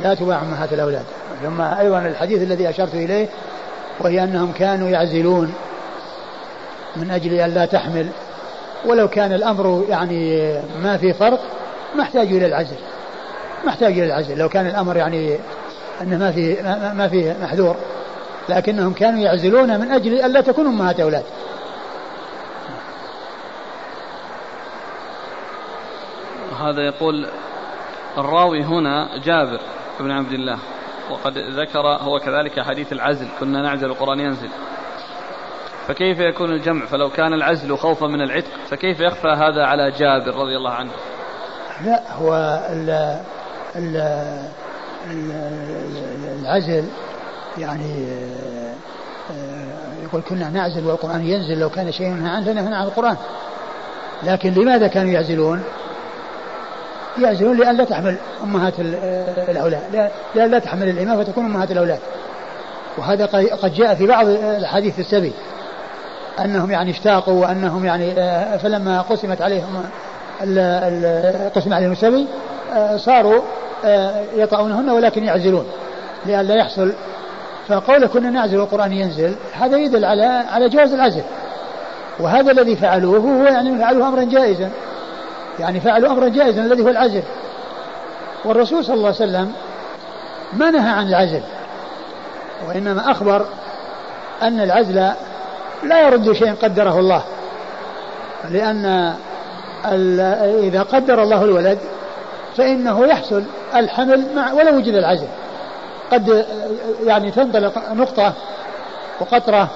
Speaker 2: لا تباع أمهات الأولاد. ثم أيضا الحديث الذي أشرت إليه وهي أنهم كانوا يعزلون من أجل أن لا تحمل. ولو كان الأمر يعني ما في فرق ما احتاج إلى العزل. ما احتاج إلى العزل. لو كان الأمر يعني أنه ما في ما في محذور. لكنهم كانوا يعزلون من أجل أن لا تكون أمهات أولاد.
Speaker 1: هذا يقول الراوي هنا جابر بن عبد الله. وقد ذكر هو كذلك حديث العزل. كنا نعزل القرآن ينزل. فكيف يكون الجمع؟ فلو كان العزل خوفا من العتق فكيف يخفى هذا على جابر رضي الله عنه؟
Speaker 2: لا هو ال ال العزل يعني يقول كنا نعزل والقرآن ينزل لو كان شيء عندنا هنا عن القرآن. لكن لماذا كانوا يعزلون؟ يعزلون لأن لا تحمل أمهات الأولاد. لا, لا تحمل الإمام فتكون أمهات الأولاد. وهذا قد جاء في بعض الحديث السبي. أنهم يعني اشتاقوا وأنهم يعني آه، فلما قسمت عليهم قسم عليهم السبي آه، صاروا آه، يطعونهن ولكن يعزلون. لأن لا يحصل فقول كنا نعزل والقرآن ينزل هذا يدل على على جواز العزل. وهذا الذي فعلوه هو يعني فعلوه أمرا جائزا. يعني فعلوا أمرا جائزا الذي هو العزل. والرسول صلى الله عليه وسلم ما نهى عن العزل وإنما أخبر أن العزل لا يرد شيء قدره الله. لأن إذا قدر الله الولد فإنه يحصل الحمل مع ولو وجد العزل. قد يعني تنطلق نقطة وقطرة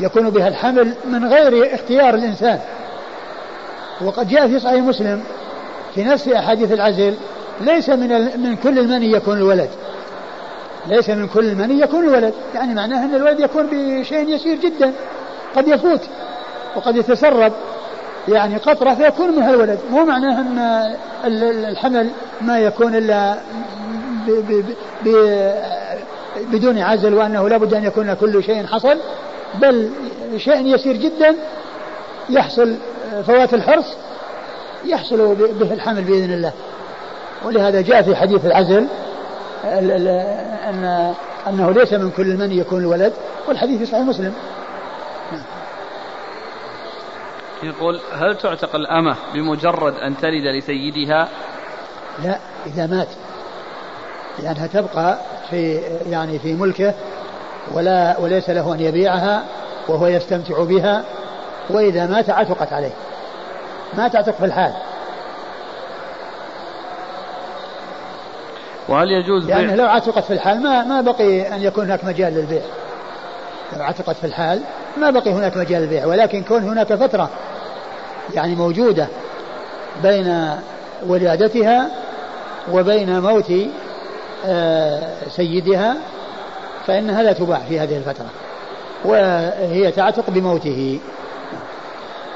Speaker 2: يكون بها الحمل من غير اختيار الإنسان. وقد جاء في صحيح مسلم في نفس أحاديث العزل ليس من من كل المني يكون الولد. ليس من كل المني يكون الولد. يعني معناه أن الولد يكون بشيء يسير جدا. قد يفوت وقد يتسرب. يعني قطرة فيكون منها الولد. مو معناه أن الحمل ما يكون إلا بدون عزل وأنه لابد أن يكون كل شيء حصل بل شيء يسير جدا يحصل فوات الحرص يحصل به الحمل بإذن الله. ولهذا جاء في حديث العزل أن أنه ليس من كل من يكون الولد والحديث في صحيح مسلم.
Speaker 1: يقول هل تعتق الأمة بمجرد أن تلد لسيدها؟
Speaker 2: لا إذا مات. لأنها تبقى في يعني في ملكه ولا وليس له أن يبيعها وهو يستمتع بها وإذا مات عتقت عليه. ما تعتق في الحال.
Speaker 1: وهل يجوز
Speaker 2: بيع؟ لأنه لو عتقت في الحال ما ما بقي أن يكون هناك مجال للبيع. لو عتقت في الحال ما بقي هناك مجال للبيع. ولكن كون هناك فترة يعني موجودة بين ولادتها وبين موت سيدها فإنها لا تباع في هذه الفترة وهي تعتق بموته.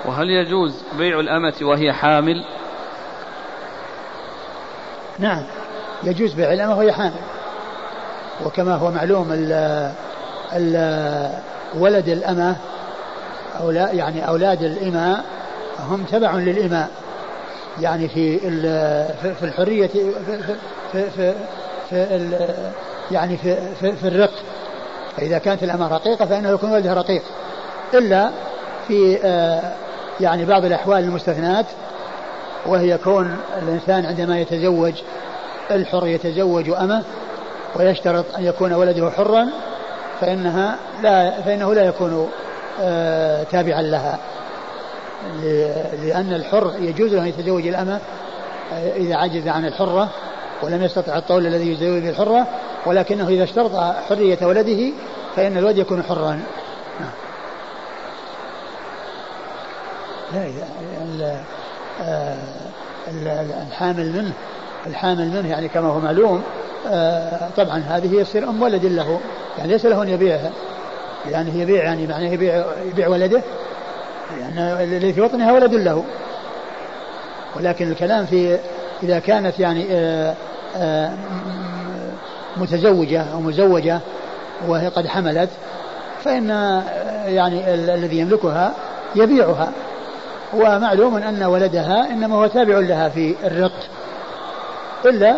Speaker 1: وهل يجوز بيع الأمة وهي حامل؟
Speaker 2: نعم يجوز بيع الأمة وهي حامل. وكما هو معلوم ال ال ولد الأمة أولا يعني أولاد الإماء هم تبع للإماء. يعني في في الحرية في في في, في يعني في, في, في الرق. فإذا كانت الأمة رقيقة فإنه يكون ولدها رقيق. إلا في آه، يعني بعض الأحوال المستثنات وهي كون الإنسان عندما يتزوج الحر يتزوج أمه ويشترط أن يكون ولده حرا فإنها لا فإنه لا يكون آه، تابعا لها. لأن الحر يجوز له أن يتزوج الأمة آه، إذا عجز عن الحرة. ولم يستطع الطول الذي يزوج به الحرة ولكنه إذا اشترط حرية ولده فإن الولد يكون حرا. لا آه، الحامل منه الحامل منه يعني كما هو معلوم آه، طبعا هذه يصير أم ولد له يعني ليس له أن يبيعها يعني يبيع يعني معناه يبيع يبيع ولده لأن يعني الذي في بطنها ولد له. ولكن الكلام في إذا كانت يعني آه، متزوجة أو مزوجة وهي قد حملت فإن يعني الذي يملكها يبيعها. ومعلوم أن ولدها إنما هو تابع لها في الرق إلا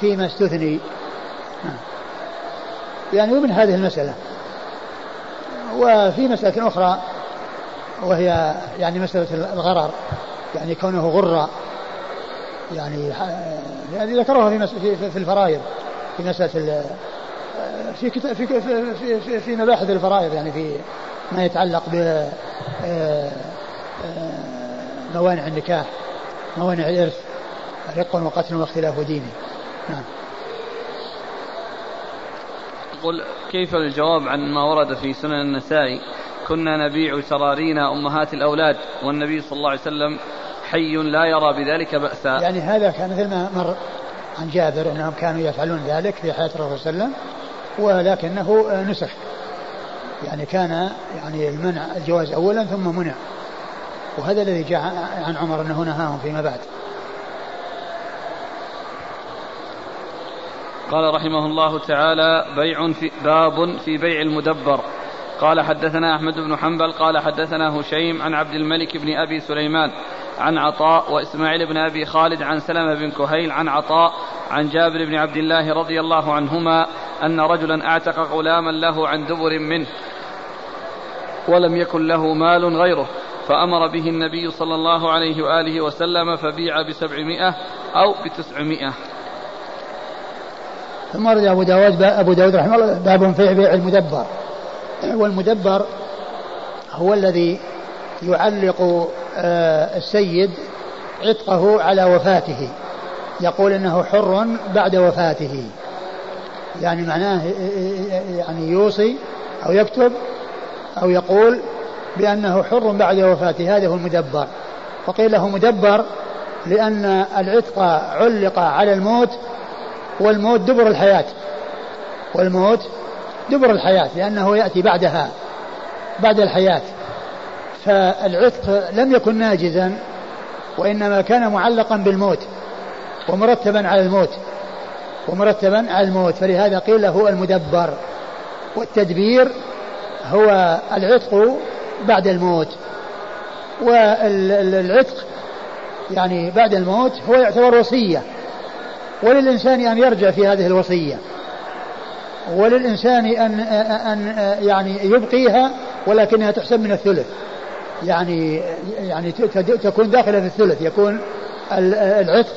Speaker 2: فيما استثني. يعني ومن هذه المسألة. وفي مسألة أخرى وهي يعني مسألة الغرر يعني كونه غرة يعني يعني ذكروها في في, في الفرائض. في مسألة في كتاب في في في, في مباحث الفرائض يعني في ما يتعلق ب آه، آه، موانع النكاح موانع الإرث رق وقتل واختلاف ديني نعم.
Speaker 1: يقول كيف الجواب عن ما ورد في سنن النسائي كنا نبيع سرارينا أمهات الأولاد والنبي صلى الله عليه وسلم حي لا يرى بذلك بأسا.
Speaker 2: يعني هذا كان مثل ما مر عن جابر أنهم كانوا يفعلون ذلك في حياة الرسول صلى الله عليه وسلم ولكنه نسخ. يعني كان يعني المنع الجواز أولا ثم منع. وهذا الذي جاء عن عمر أنه نهاهم فيما بعد.
Speaker 1: قال رحمه الله تعالى بيع في باب في بيع المدبر. قال حدثنا أحمد بن حنبل قال حدثنا هشيم عن عبد الملك بن أبي سليمان. عن عطاء وإسماعيل بن أبي خالد عن سلمة بن كهيل عن عطاء عن جابر بن عبد الله رضي الله عنهما أن رجلا أعتق غلاما له عن دبر منه ولم يكن له مال غيره فأمر به النبي صلى الله عليه وآله وسلم فبيع بسبعمائة أو بتسعمائة.
Speaker 2: ثم رد أبو داود أبو داود رحمه الله باب في بيع المدبر. والمدبر هو الذي يعلق آه، السيد عتقه على وفاته. يقول إنه حر بعد وفاته. يعني معناه يعني يوصي أو يكتب أو يقول بأنه حر بعد وفاته. هذا هو المدبر. وقيل له مدبر لأن العتق علق على الموت والموت دبر الحياة. والموت دبر الحياة لأنه يأتي بعدها بعد الحياة. فالعتق لم يكن ناجزا وإنما كان معلقا بالموت ومرتبا على الموت ومرتبا على الموت. فلهذا قيل له المدبر والتدبير هو العتق بعد الموت. والعتق يعني بعد الموت هو يعتبر وصية وللإنسان أن يرجع في هذه الوصية وللإنسان أن أن يعني يبقيها ولكنها تحسب من الثلث. يعني يعني تكون داخلة في الثلث يكون العتق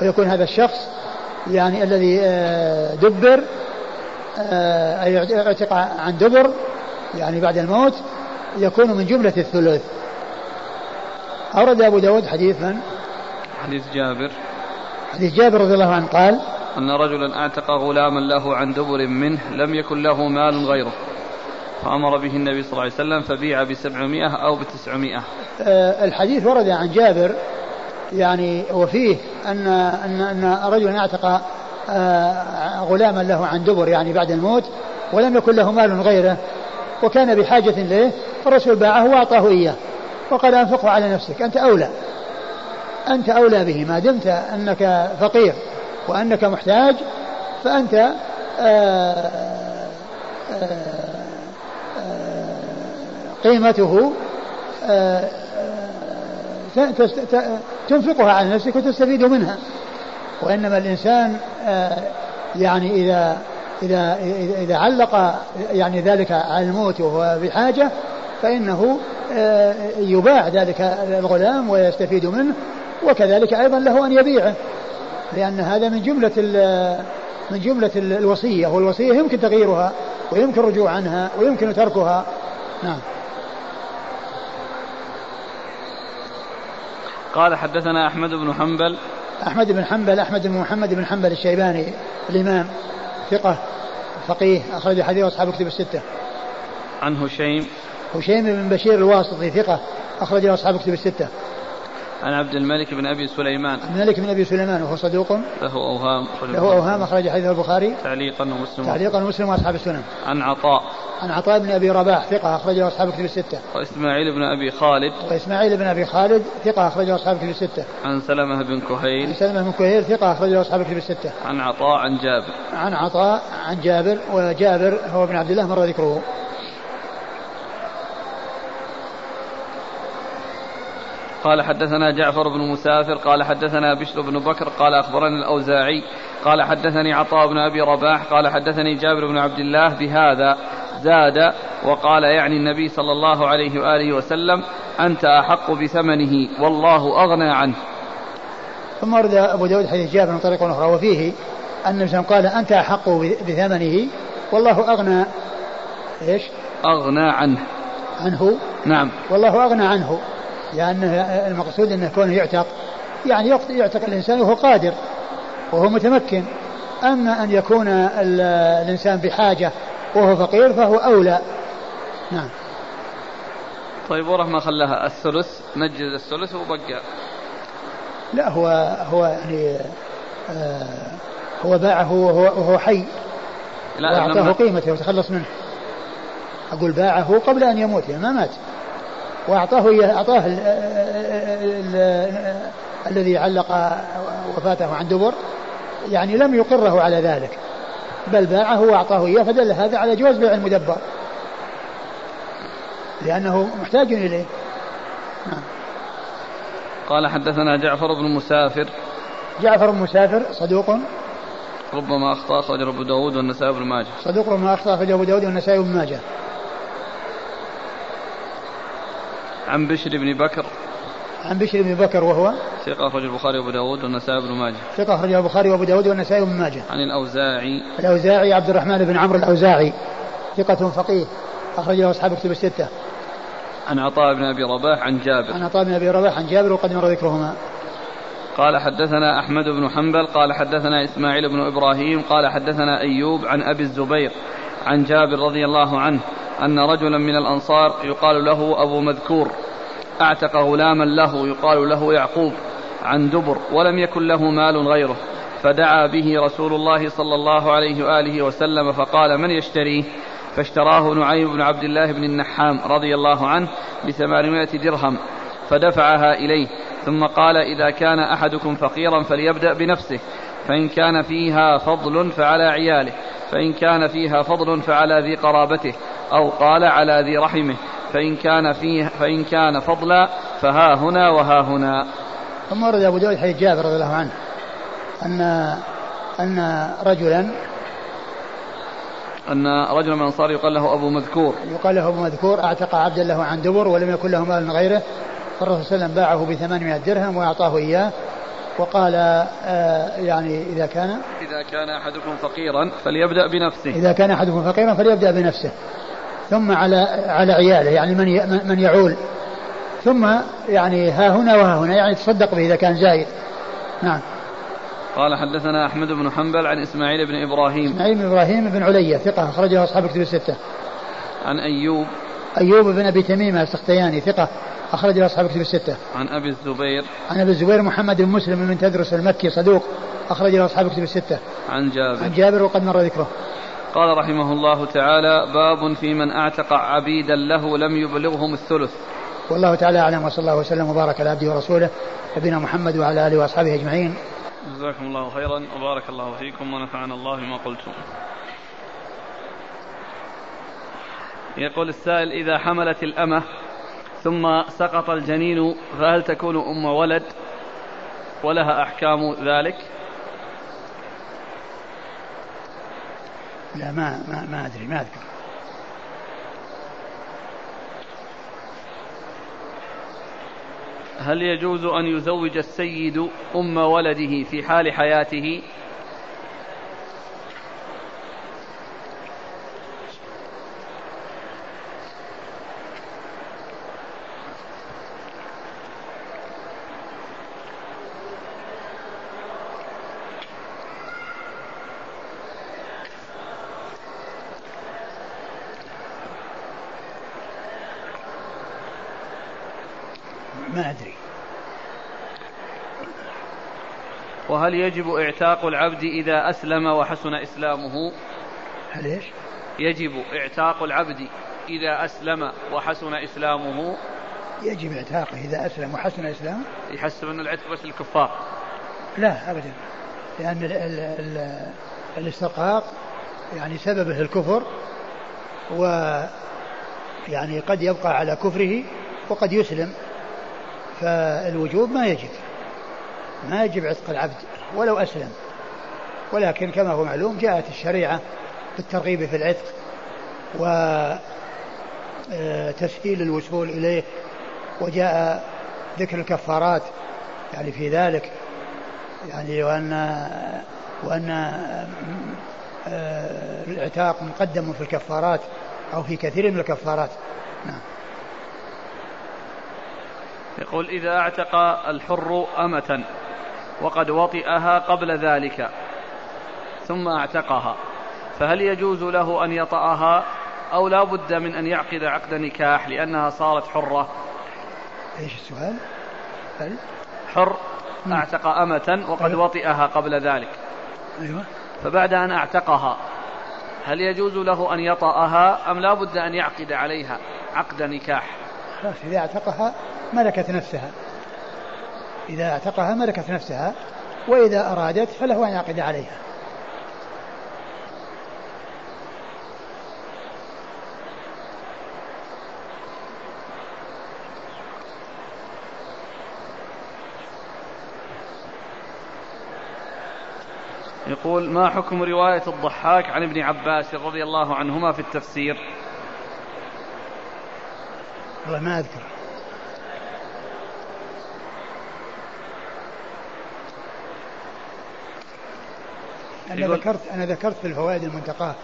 Speaker 2: أو يكون هذا الشخص يعني الذي آه، دبر آه، أي اعتق عن دبر يعني بعد الموت يكون من جملة الثلث. أورد أبو داود حديث من؟
Speaker 1: حديث جابر.
Speaker 2: حديث جابر رضي الله عنه قال
Speaker 1: أن رجلا أعتق غلاما له عن دبر منه لم يكن له مال غيره. فأمر به النبي صلى الله عليه وسلم فبيع بسبعمائة أو بتسعمائة.
Speaker 2: أه الحديث ورد عن جابر يعني وفيه أن أن أن رجلا أعتق أه غلاما له عن دبر يعني بعد الموت ولم يكن له مال غيره وكان بحاجة إليه فالرسول باعه وأعطاه إياه وقال أنفقه على نفسك أنت أولى. أنت أولى به ما دمت أنك فقير وأنك محتاج فأنت آآ آآ قيمته تنفقها على نفسك وتستفيد منها. وإنما الإنسان يعني إذا إذا إذا علق يعني ذلك على الموت وهو بحاجة فإنه يباع ذلك الغلام ويستفيد منه وكذلك أيضا له أن يبيعه. لأن هذا من جملة من جملة الوصية والوصية يمكن تغييرها ويمكن الرجوع عنها ويمكن تركها. نعم.
Speaker 1: قال حدثنا أحمد بن حنبل.
Speaker 2: أحمد بن حنبل أحمد بن محمد بن حنبل الشيباني الإمام ثقة فقيه أخرج حديث أصحاب كتب الستة.
Speaker 1: عن هشيم.
Speaker 2: هشيم بن بشير الواسطي ثقة أخرج أصحاب كتب الستة.
Speaker 1: عن عبد الملك بن أبي سليمان.
Speaker 2: عبد الملك بن أبي سليمان وهو صدوق.
Speaker 1: له أوهام
Speaker 2: له أوهام أخرج حديث البخاري.
Speaker 1: تعليقا ومسلم.
Speaker 2: تعليقا ومسلم وأصحاب السنن.
Speaker 1: عن عطاء.
Speaker 2: عن عطاء بن أبي رباح ثقة أخرجه أصحاب كتب الستة.
Speaker 1: وإسماعيل بن أبي خالد.
Speaker 2: وإسماعيل بن أبي خالد ثقة أخرجه أصحاب كتب الستة.
Speaker 1: عن سلمة بن كهيل. عن
Speaker 2: سلمة بن كهيل ثقة أخرجه أصحاب كتب الستة.
Speaker 1: عن عطاء عن جابر.
Speaker 2: عن عطاء عن جابر وجابر هو ابن عبد الله مر ذكره.
Speaker 1: قال حدثنا جعفر بن مسافر قال حدثنا بشر بن بكر قال أخبرني الأوزاعي قال حدثني عطاء بن أبي رباح قال حدثني جابر بن عبد الله بهذا زاد وقال يعني النبي صلى الله عليه وآله وسلم أنت أحق بثمنه والله أغنى عنه.
Speaker 2: ثم ورد أبو داود حديث جابر من طريق أخرى وفيه أن النبي قال أنت أحق بثمنه والله أغنى إيش؟
Speaker 1: أغنى عنه.
Speaker 2: عنه.
Speaker 1: نعم.
Speaker 2: والله أغنى عنه. لأن المقصود أنه كونه يعتق يعني يعتق الإنسان وهو قادر وهو متمكن. أما أن يكون الإنسان بحاجة وهو فقير فهو أولى. نعم.
Speaker 1: طيب ورح ما خلاها الثلث نجز الثلث وبقى.
Speaker 2: لا هو هو يعني آه هو باعه وهو, وهو حي. لا وأعطاه قيمته وتخلص منه. أقول باعه قبل أن يموت يعني ما مات. وأعطاه أعطاه الذي علق وفاته عن دبر يعني لم يقره على ذلك بل باعه وأعطاه إياه فدل هذا على جواز بيع المدبر. لأنه محتاج إليه. نعم.
Speaker 1: قال حدثنا جعفر بن مسافر.
Speaker 2: جعفر بن مسافر صدوق.
Speaker 1: ربما أخطأ أخرج أبو داود والنسائي بن ماجه.
Speaker 2: صدوق ربما أخطأ أخرج أبو داود والنسائي بن ماجه.
Speaker 1: عن بشر بن بكر.
Speaker 2: عن بشر بن بكر وهو
Speaker 1: ثقة أخرج البخاري وأبو داود والنسائي بن ماجه.
Speaker 2: ثقة أخرج البخاري وأبو داود والنسائي بن ماجه.
Speaker 1: عن الأوزاعي.
Speaker 2: الأوزاعي عبد الرحمن بن عمرو الأوزاعي. ثقة فقيه. أخرج له أصحاب كتب الستة.
Speaker 1: عن عطاء بن أبي رباح عن جابر.
Speaker 2: عن عطاء بن أبي رباح عن جابر وقد مر ذكرهما.
Speaker 1: قال حدثنا أحمد بن حنبل قال حدثنا إسماعيل بن إبراهيم قال حدثنا أيوب عن أبي الزبير عن جابر رضي الله عنه أن رجلا من الأنصار يقال له أبو مذكور أعتق غلاما له يقال له يعقوب عن دبر ولم يكن له مال غيره. فدعا به رسول الله صلى الله عليه وآله وسلم فقال من يشتريه فاشتراه نعيم بن عبد الله بن النحام رضي الله عنه بثمانمائة درهم فدفعها إليه. ثم قال إذا كان أحدكم فقيرا فليبدأ بنفسه فإن كان فيها فضل فعلى عياله فإن كان فيها فضل فعلى ذي قرابته. أو قال على ذي رحمه فإن كان فيه فإن كان فضلا فها هنا وها هنا.
Speaker 2: ثم ورد أبو داود حديث جابر رضي الله عنه أن أن رجلا
Speaker 1: أن رجلا من الأنصار يقال له أبو مذكور.
Speaker 2: يقال له أبو مذكور أعتق عبدا له عن دبر ولم يكن له مال غيره. فالرسول صلى الله عليه وسلم باعه بثمانمائة درهم وأعطاه إياه. وقال آه يعني إذا كان
Speaker 1: إذا كان أحدكم فقيرا فليبدأ بنفسه.
Speaker 2: إذا كان أحدكم فقيرا فليبدأ بنفسه. ثم على على عياله يعني من من يعول. ثم يعني ها هنا وها هنا يعني تصدق به إذا كان زايد. نعم.
Speaker 1: قال حدثنا أحمد بن حنبل عن إسماعيل بن إبراهيم.
Speaker 2: إسماعيل بن إبراهيم بن علية ثقة أخرجه أصحاب كتب الستة.
Speaker 1: عن أيوب.
Speaker 2: أيوب بن أبي تميمة السختياني ثقة أخرجه أصحاب كتب الستة.
Speaker 1: عن أبي الزبير.
Speaker 2: عن أبي الزبير محمد بن مسلم بن تدرس المكي صدوق أخرجه أصحاب كتب الستة.
Speaker 1: عن جابر.
Speaker 2: عن جابر وقد مر ذكره.
Speaker 1: قال رحمه الله تعالى باب في من أعتق عبيدا له لم يبلغهم الثلث.
Speaker 2: والله تعالى أعلم وصلى الله وسلم وبارك على عبده ورسوله نبينا محمد وعلى آله وأصحابه أجمعين.
Speaker 1: جزاكم الله خيرا وبارك الله فيكم ونفعنا الله بما قلتم. يقول السائل إذا حملت الأمة ثم سقط الجنين فهل تكون أم ولد؟ ولها أحكام ذلك؟
Speaker 2: لا ما ما, ما أدري ما أذكر.
Speaker 1: هل يجوز أن يزوج السيد أم ولده في حال حياته
Speaker 2: ما أدري
Speaker 1: وهل يجب اعتاق العبد إذا أسلم وحسن إسلامه؟
Speaker 2: هل إيش؟
Speaker 1: يجب اعتاق العبد إذا أسلم وحسن إسلامه.
Speaker 2: يجب اعتاقه إذا أسلم وحسن إسلامه؟
Speaker 1: يحسب أن العتق بس للكفار
Speaker 2: لا أبدا. لأن ال ال ال الاسترقاق يعني سببه الكفر و يعني قد يبقى على كفره وقد يسلم. فالوجوب ما يجب. ما يجب عتق العبد. ولو أسلم. ولكن كما هو معلوم جاءت الشريعة بالترغيب في العتق وتسهيل الوصول إليه وجاء ذكر الكفارات يعني في ذلك يعني وأن وأن آه، العتاق مقدم في الكفارات أو في كثير من الكفارات. نعم.
Speaker 1: يقول إذا اعتق الحر أمة. وقد وطئها قبل ذلك ثم اعتقها. فهل يجوز له أن يطأها أو لا بد من أن يعقد عقد نكاح لأنها صارت حرة؟
Speaker 2: إيش السؤال؟ هل؟
Speaker 1: حر أعتق أمة وقد أيوة. وطئها قبل ذلك.
Speaker 2: أيوة.
Speaker 1: فبعد أن اعتقها هل يجوز له أن يطأها أم لا بد أن يعقد عليها عقد نكاح؟
Speaker 2: خلاص إذا اعتقها ملكت نفسها. إذا أعتقها ملكت نفسها وإذا أرادت فله أن يعقد عليها.
Speaker 1: يقول ما حكم رواية الضحاك عن ابن عباس رضي الله عنهما في التفسير؟
Speaker 2: والله ما أذكر. أنا ذكرت أنا ذكرت في الفوائد المنتقاة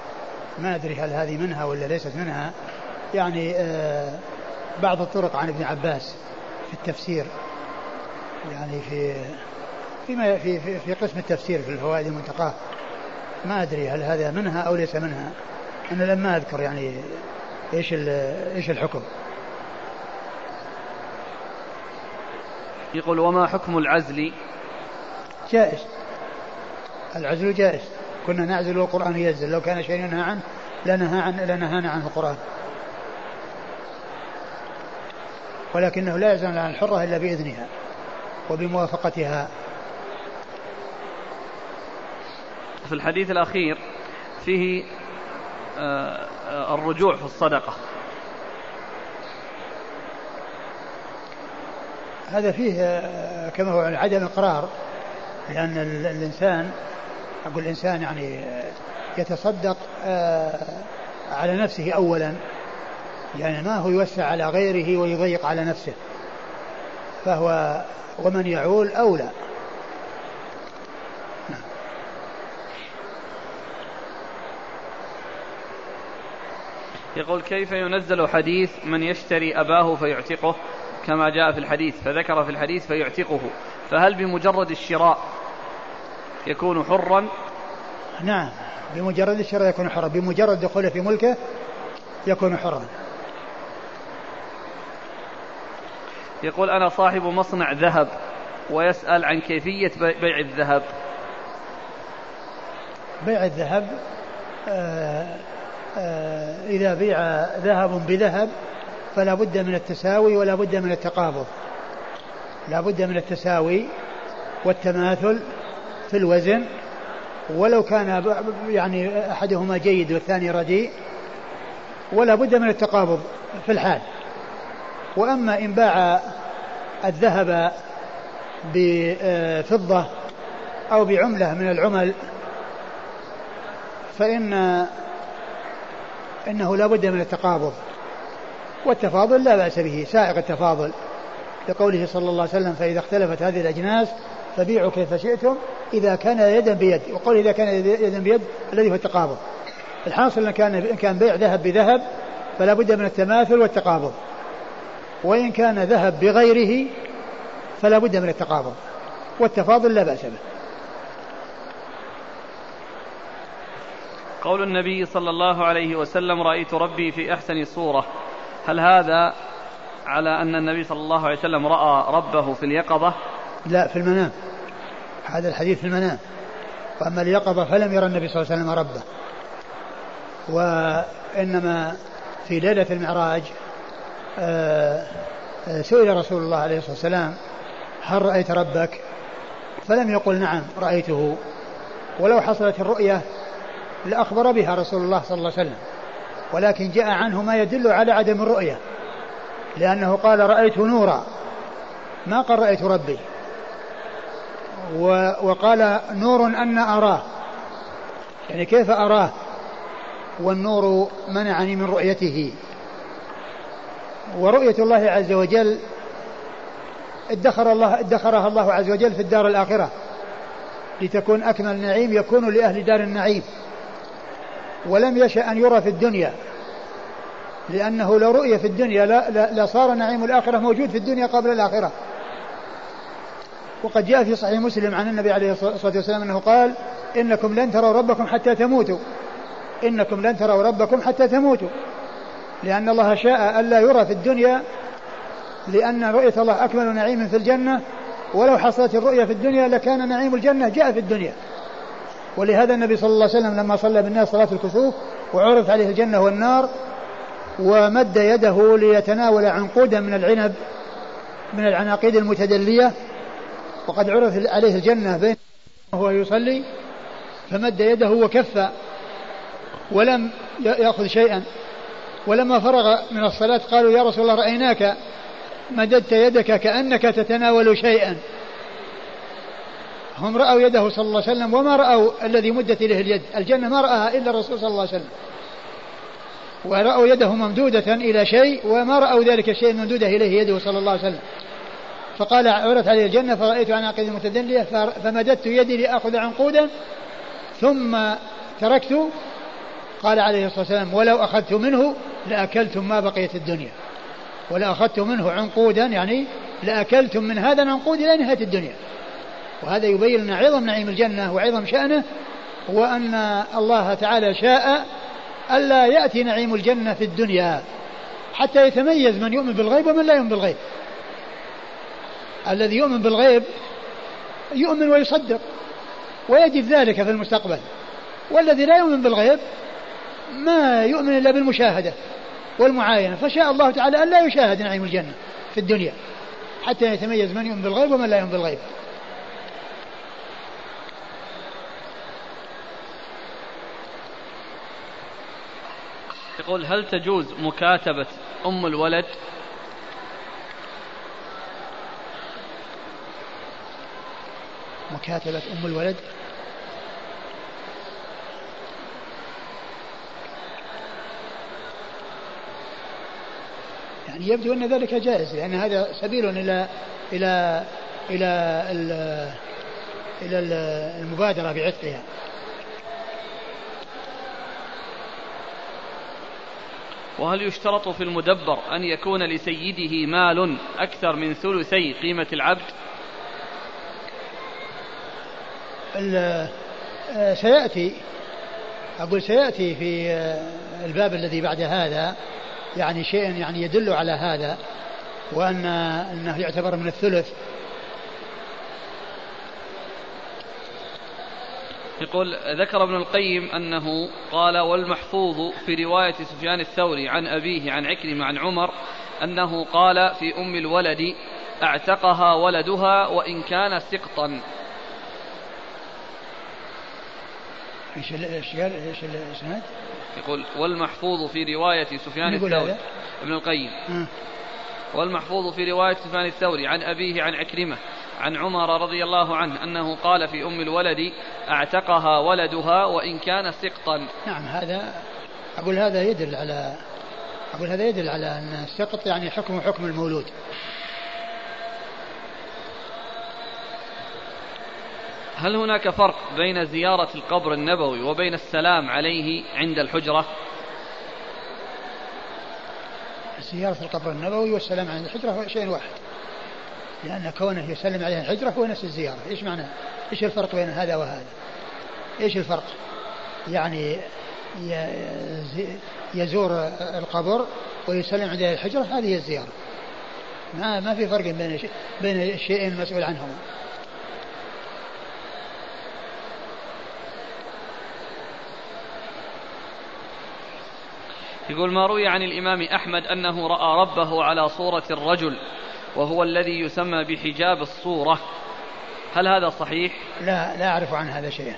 Speaker 2: ما أدري هل هذه منها ولا ليست منها. يعني آه بعض الطرق عن ابن عباس في التفسير. يعني في فيما في, في, في قسم التفسير في الفوائد المنتقاة ما أدري هل هذا منها أو ليس منها. أنا لما أذكر يعني إيش إيش الحكم.
Speaker 1: يقول وما حكم العزل؟
Speaker 2: جائز. العزل جائز. كنا نعزل والقرآن ينزل. لو كان شيء ينهى عنه لنهى عن لنهانا عنه القرآن. ولكنه لا يزال عن الحرة إلا بإذنها وبموافقتها.
Speaker 1: في الحديث الأخير فيه آه، الرجوع في الصدقة.
Speaker 2: هذا فيه آه، كما هو عدم إقرار لأن الإنسان أقول الإنسان يعني يتصدق على نفسه أولا يعني ما هو يوسع على غيره ويضيق على نفسه فهو ومن يعول أولى.
Speaker 1: يقول كيف ينزل حديث من يشتري أباه فيعتقه؟ كما جاء في الحديث فذكر في الحديث فيعتقه فهل بمجرد الشراء يكون حرا؟
Speaker 2: نعم. بمجرد الشراء يكون حرا. بمجرد دخوله في ملكه يكون حرا.
Speaker 1: يقول أنا صاحب مصنع ذهب ويسأل عن كيفية بيع الذهب.
Speaker 2: بيع الذهب آه آه إذا بيع ذهب بذهب فلا بد من التساوي ولا بد من التقابض. لا بد من التساوي والتماثل في الوزن ولو كان يعني أحدهما جيد والثاني رديء ولا بد من التقابض في الحال. وأما إن باع الذهب بفضة أو بعملة من العمل فإن إنه لا بد من التقابض. والتفاضل لا بأس به سائق التفاضل. لقوله صلى الله عليه وسلم فإذا اختلفت هذه الأجناس فبيعوا كيف شئتم إذا كان يدا بيد وقول إذا كان يدا بيد الذي هو التقابض. الحاصل أن كان كان بيع ذهب بذهب فلا بد من التماثل والتقابض. وإن كان ذهب بغيره فلا بد من التقابض. والتفاضل لا بأس به.
Speaker 1: قول النبي صلى الله عليه وسلم رأيت ربي في أحسن صورة. هل هذا على أن النبي صلى الله عليه وسلم رأى ربه في اليقظة؟
Speaker 2: لا في المنام. هذا الحديث في المنام. وأما اليقظة فلم يرى النبي صلى الله عليه وسلم ربه. وإنما في ليلة المعراج آه، آه، سئل رسول الله عليه الصلاة والسلام هل رأيت ربك؟ فلم يقل نعم رأيته. ولو حصلت الرؤية لأخبر بها رسول الله صلى الله عليه وسلم. ولكن جاء عنه ما يدل على عدم الرؤية لأنه قال رأيت نورا ما قال رأيت ربي وقال نور أن أراه. يعني كيف أراه؟ والنور منعني من رؤيته. ورؤية الله عز وجل ادخر الله ادخرها الله عز وجل في الدار الآخرة. لتكون أكمل نعيم يكون لأهل دار النعيم. ولم يشأ أن يرى في الدنيا. لأنه لو رؤي في الدنيا لصار نعيم الآخرة موجود في الدنيا قبل الآخرة. وقد جاء في صحيح مسلم عن النبي عليه الصلاة والسلام أنه قال إنكم لن تروا ربكم حتى تموتوا. إنكم لن تروا ربكم حتى تموتوا. لأن الله شاء ألا يرى في الدنيا لأن رؤية الله أكمل نعيم في الجنة. ولو حصلت الرؤية في الدنيا لكان نعيم الجنة جاء في الدنيا. ولهذا النبي صلى الله عليه وسلم لما صلى بالناس صلاة الكسوف وعرض عليه الجنة والنار ومد يده ليتناول عنقودا من العنب من العناقيد المتدلية وقد عرض عليه الجنة بين وهو يصلي فمد يده وكف ولم يأخذ شيئا. ولما فرغ من الصلاة قالوا يا رسول الله رأيناك. مددت يدك كأنك تتناول شيئا. هم رأوا يده صلى الله عليه وسلم وما رأوا الذي مدت إليه اليد. الجنة ما رأها إلا الرسول صلى الله عليه وسلم. ورأوا يده ممدودة إلى شيء وما رأوا ذلك الشيء الممدودة إليه يده صلى الله عليه وسلم. فقال عرت عليه الجنة فرأيت عناقيد متدلية فمددت يدي لآخذ عنقودا ثم تركت قال عليه الصلاة والسلام ولو أخذت منه لأكلتم ما بقيت الدنيا. ولو أخذت منه عنقودا يعني لأكلتم من هذا العنقود إلى نهاية الدنيا. وهذا يبين لنا عظم نعيم الجنة وعظم شأنه وأن الله تعالى شاء ألا يأتي نعيم الجنة في الدنيا حتى يتميز من يؤمن بالغيب ومن لا يؤمن بالغيب. الذي يؤمن بالغيب يؤمن ويصدق ويجد ذلك في المستقبل. والذي لا يؤمن بالغيب ما يؤمن إلا بالمشاهدة والمعاينة. فشاء الله تعالى أن لا يشاهد نعيم الجنة في الدنيا حتى يتميز من يؤمن بالغيب ومن لا يؤمن بالغيب.
Speaker 1: يقول هل تجوز مكاتبة أم الولد
Speaker 2: مكاتبة أم الولد. يعني يبدو أن ذلك جائز لأن هذا سبيل إلى إلى إلى إلى المبادرة بعتقها.
Speaker 1: وهل يشترط في المدبر أن يكون لسيده مال أكثر من ثلثي قيمة العبد
Speaker 2: آه، سيأتي أقول سيأتي في آه، الباب الذي بعد هذا. يعني شيء يعني يدل على هذا وأن أنه يعتبر من الثلث.
Speaker 1: يقول ذكر ابن القيم أنه قال والمحفوظ في رواية سفيان الثوري عن أبيه عن عكرمة عن عمر أنه قال في أم الولد أعتقها ولدها وإن كان سقطا.
Speaker 2: إيش إيش قال إيش الاسناد؟
Speaker 1: يقول والمحفوظ في رواية سفيان الثوري ابن القيم م. والمحفوظ في رواية سفيان الثوري عن أبيه عن عكرمة عن عمر رضي الله عنه أنه قال في أم الولد أعتقها ولدها وإن كان سقطا
Speaker 2: نعم هذا أقول هذا يدل على أقول هذا يدل على أن السقط يعني حكم حكم المولود
Speaker 1: هل هناك فرق بين زيارة القبر النبوي وبين السلام عليه عند الحجرة؟
Speaker 2: زيارة القبر النبوي والسلام عند الحجرة هو شيء واحد. لأن كونه يسلم عليه الحجرة هو نفس الزيارة. إيش معنى؟ إيش الفرق بين هذا وهذا؟ إيش الفرق؟ يعني يزور القبر ويسلم عليه الحجرة هذه الزيارة. ما ما في فرق بين بين الشيئين المسؤول عنهما.
Speaker 1: يقول ما روي عن الإمام أحمد أنه رأى ربه على صورة الرجل وهو الذي يسمى بحجاب الصورة. هل هذا صحيح؟
Speaker 2: لا لا أعرف عن هذا شيئا.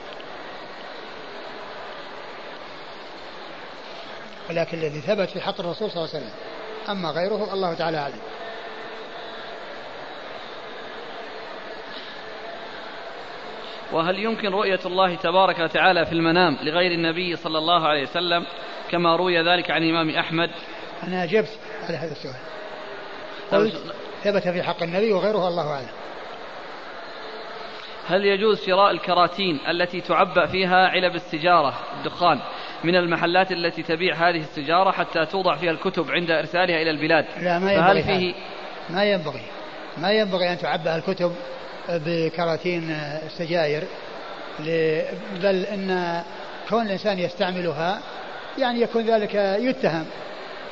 Speaker 2: ولكن الذي ثبت في حق الرسول صلى الله عليه وسلم أما غيره الله تعالى أعلم.
Speaker 1: وهل يمكن رؤية الله تبارك وتعالى في المنام لغير النبي صلى الله عليه وسلم؟ كما روي ذلك عن الإمام أحمد.
Speaker 2: أنا أجبت على هذا السؤال. قلت ثبت في حق النبي وغيره الله أعلم.
Speaker 1: هل يجوز شراء الكراتين التي تعبأ فيها علب السجارة الدخان من المحلات التي تبيع هذه السجارة حتى توضع فيها الكتب عند إرسالها إلى البلاد؟
Speaker 2: لا ما ينبغي فهل فيه ما ينبغي. ما ينبغي أن تعبأ الكتب بكراتين السجاير بل إن كون الإنسان يستعملها يعني يكون ذلك يتهم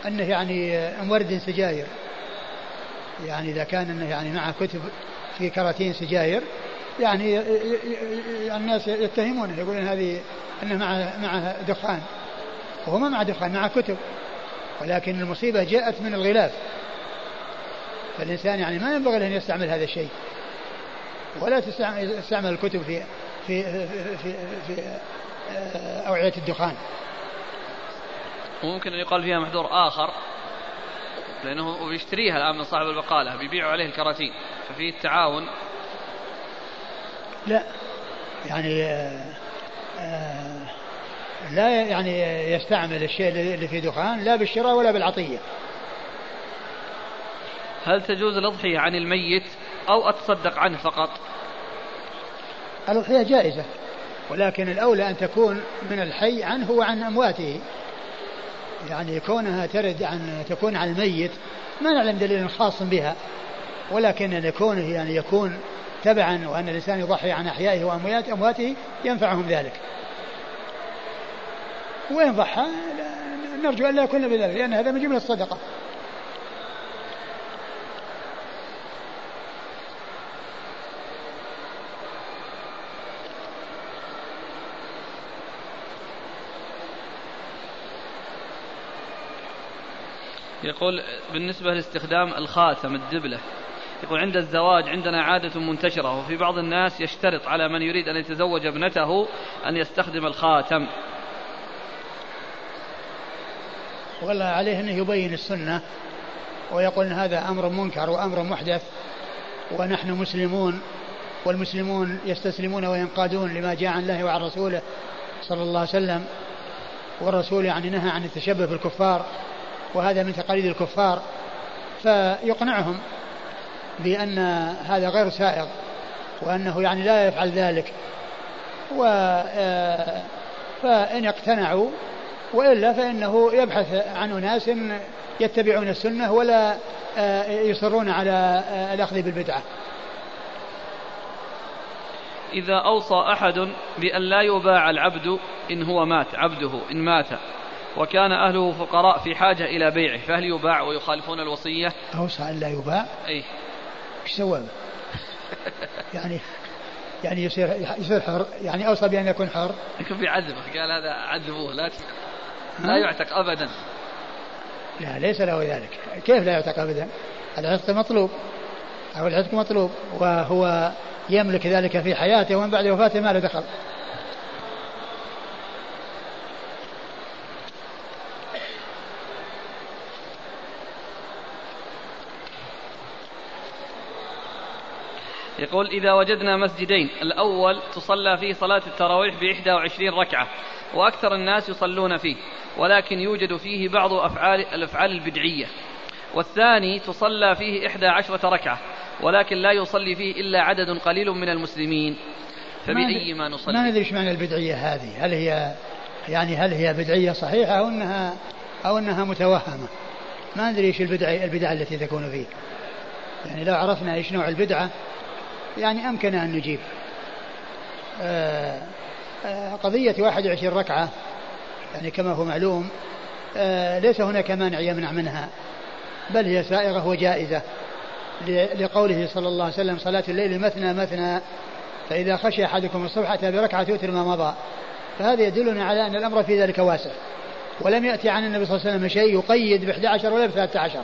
Speaker 2: أنه يعني مورد سجاير. يعني إذا كان أنه يعني معه كتب في كراتين سجاير يعني الناس يتهمونه يقولون هذه أنه معه معه دخان. وهو ما معه دخان معه كتب. ولكن المصيبة جاءت من الغلاف. فالإنسان يعني ما ينبغي أن يستعمل هذا الشيء. ولا تستعمل الكتب في في في في, في أوعية الدخان.
Speaker 1: وممكن أن يقال فيها محذور آخر لأنه بيشتريها الآن من صاحب البقالة بيبيعوا عليه الكراتين ففي التعاون.
Speaker 2: لا يعني آه، آه، لا يعني يستعمل الشيء اللي فيه دخان لا بالشراء ولا بالعطية.
Speaker 1: هل تجوز الأضحية عن الميت أو أتصدق عنه فقط؟
Speaker 2: الأضحية جائزة ولكن الأولى أن تكون من الحي عنه وعن أمواته. يعني كونها ترد عن تكون عن الميت ما نعلم دليل خاص بها ولكن يكون يعني يكون تبعا وأن الإنسان يضحي عن أحيائه وأموات أمواته ينفعهم ذلك. وإن ضحى نرجو أن لا يكون بذلك لأن هذا من جملة الصدقة.
Speaker 1: يقول بالنسبة لاستخدام الخاتم الدبلة يقول عند الزواج عندنا عادة منتشرة وفي بعض الناس يشترط على من يريد أن يتزوج ابنته أن يستخدم الخاتم.
Speaker 2: والله عليه أنه يبين السنة ويقول إن هذا أمر منكر وأمر محدث ونحن مسلمون والمسلمون يستسلمون وينقادون لما جاء عن الله وعن رسوله صلى الله عليه وسلم. والرسول يعني نهى عن التشبه بالكفار. وهذا من تقاليد الكفار فيقنعهم بأن هذا غير سائغ وأنه يعني لا يفعل ذلك. و آه، فإن اقتنعوا وإلا فإنه يبحث عن أناس يتبعون السنة ولا آه، يصرون على آه، الأخذ بالبدعة.
Speaker 1: إذا أوصى أحد بأن لا يباع العبد إن هو مات عبده إن مات وكان أهله فقراء في حاجة إلى بيعه فهل يباع ويخالفون الوصية؟
Speaker 2: أوصى أن لا يباع.
Speaker 1: أي
Speaker 2: إيش سوى؟ يعني يعني يصير يصير حر. يعني أوصى بأن يكون حر.
Speaker 1: يكون في عذبه قال هذا عذبوه لا لا يعتق ابدا.
Speaker 2: لا ليس له ذلك. كيف لا يعتق ابدا؟ العتق مطلوب. أو العتق مطلوب. وهو يملك ذلك في حياته ومن بعد وفاته ما له دخل.
Speaker 1: يقول إذا وجدنا مسجدين الأول تصلى فيه صلاة التراويح بإحدى وعشرين ركعة وأكثر الناس يصلون فيه ولكن يوجد فيه بعض أفعال الأفعال البدعية. والثاني تصلى فيه إحدى عشرة ركعة ولكن لا يصلي فيه إلا عدد قليل من المسلمين. فبأي ما نصلي؟
Speaker 2: ما ندري إيش معنى البدعية هذه. هل هي يعني هل هي بدعية صحيحة أو أنها أو أنها متوهمة؟ ما ندري إيش البدعة البدعة التي تكون فيه. يعني لو عرفنا إيش نوع البدعة يعني أمكن أن نجيب. آه، آه، قضية 21 ركعة يعني كما هو معلوم آه، ليس هناك مانع يمنع منها بل هي سائغة وجائزة لقوله صلى الله عليه وسلم صلاة الليل مثنى مثنى فإذا خشي أحدكم الصبح أتى بركعة يوتر ما مضى. فهذا يدلنا على أن الأمر في ذلك واسع. ولم يأتي عن النبي صلى الله عليه وسلم شيء يقيد ب 11 ولا ب 13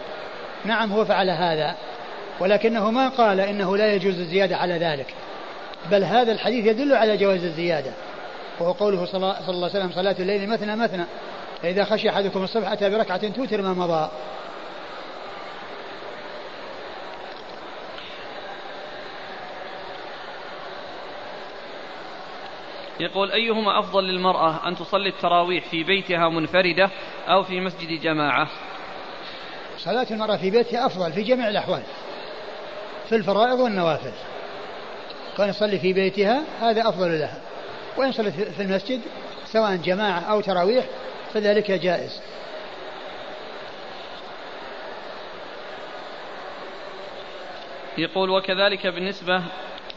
Speaker 2: نعم هو فعل هذا. ولكنه ما قال إنه لا يجوز الزيادة على ذلك بل هذا الحديث يدل على جواز الزيادة وهو قوله صلى الله عليه وسلم صلاة الليل مثنى مثنى فإذا خشي أحدكم الصبح أتى بركعة توتر ما مضى.
Speaker 1: يقول أيهما أفضل للمرأة أن تصلي التراويح في بيتها منفردة أو في مسجد جماعة؟
Speaker 2: صلاة المرأة في بيتها أفضل في جميع الأحوال. في الفرائض والنوافل. كان يصلي في بيتها هذا أفضل لها. وإن صلت في المسجد سواء جماعة أو تراويح فذلك جائز.
Speaker 1: يقول وكذلك بالنسبة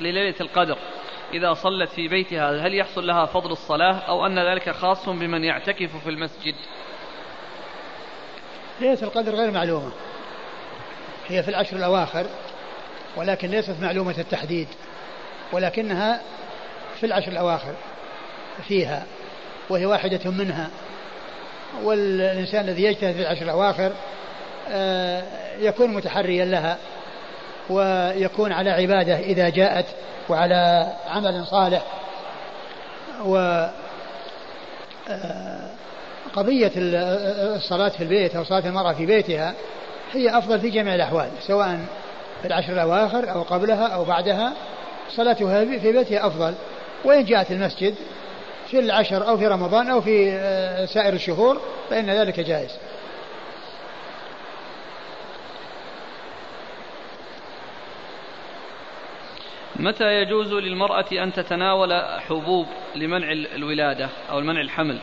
Speaker 1: لليلة القدر. إذا صلت في بيتها هل يحصل لها فضل الصلاة أو أن ذلك خاص بمن يعتكف في المسجد؟
Speaker 2: ليلة القدر غير معلومة. هي في العشر الأواخر. ولكن ليست معلومة التحديد ولكنها في العشر الأواخر فيها وهي واحدة منها. والإنسان الذي يجتهد في العشر الأواخر آه، يكون متحريا لها ويكون على عبادة إذا جاءت وعلى عمل صالح. و آه، قضية الصلاة في البيت أو صلاة المرأة في بيتها هي أفضل في جميع الأحوال سواء في العشر الأواخر أو قبلها أو بعدها صلاتها في بيتها أفضل. وإن جاءت المسجد في العشر أو في رمضان أو في آه، سائر الشهور فإن ذلك جائز.
Speaker 1: متى يجوز للمرأة أن تتناول حبوب لمنع الولادة أو المنع الحمل؟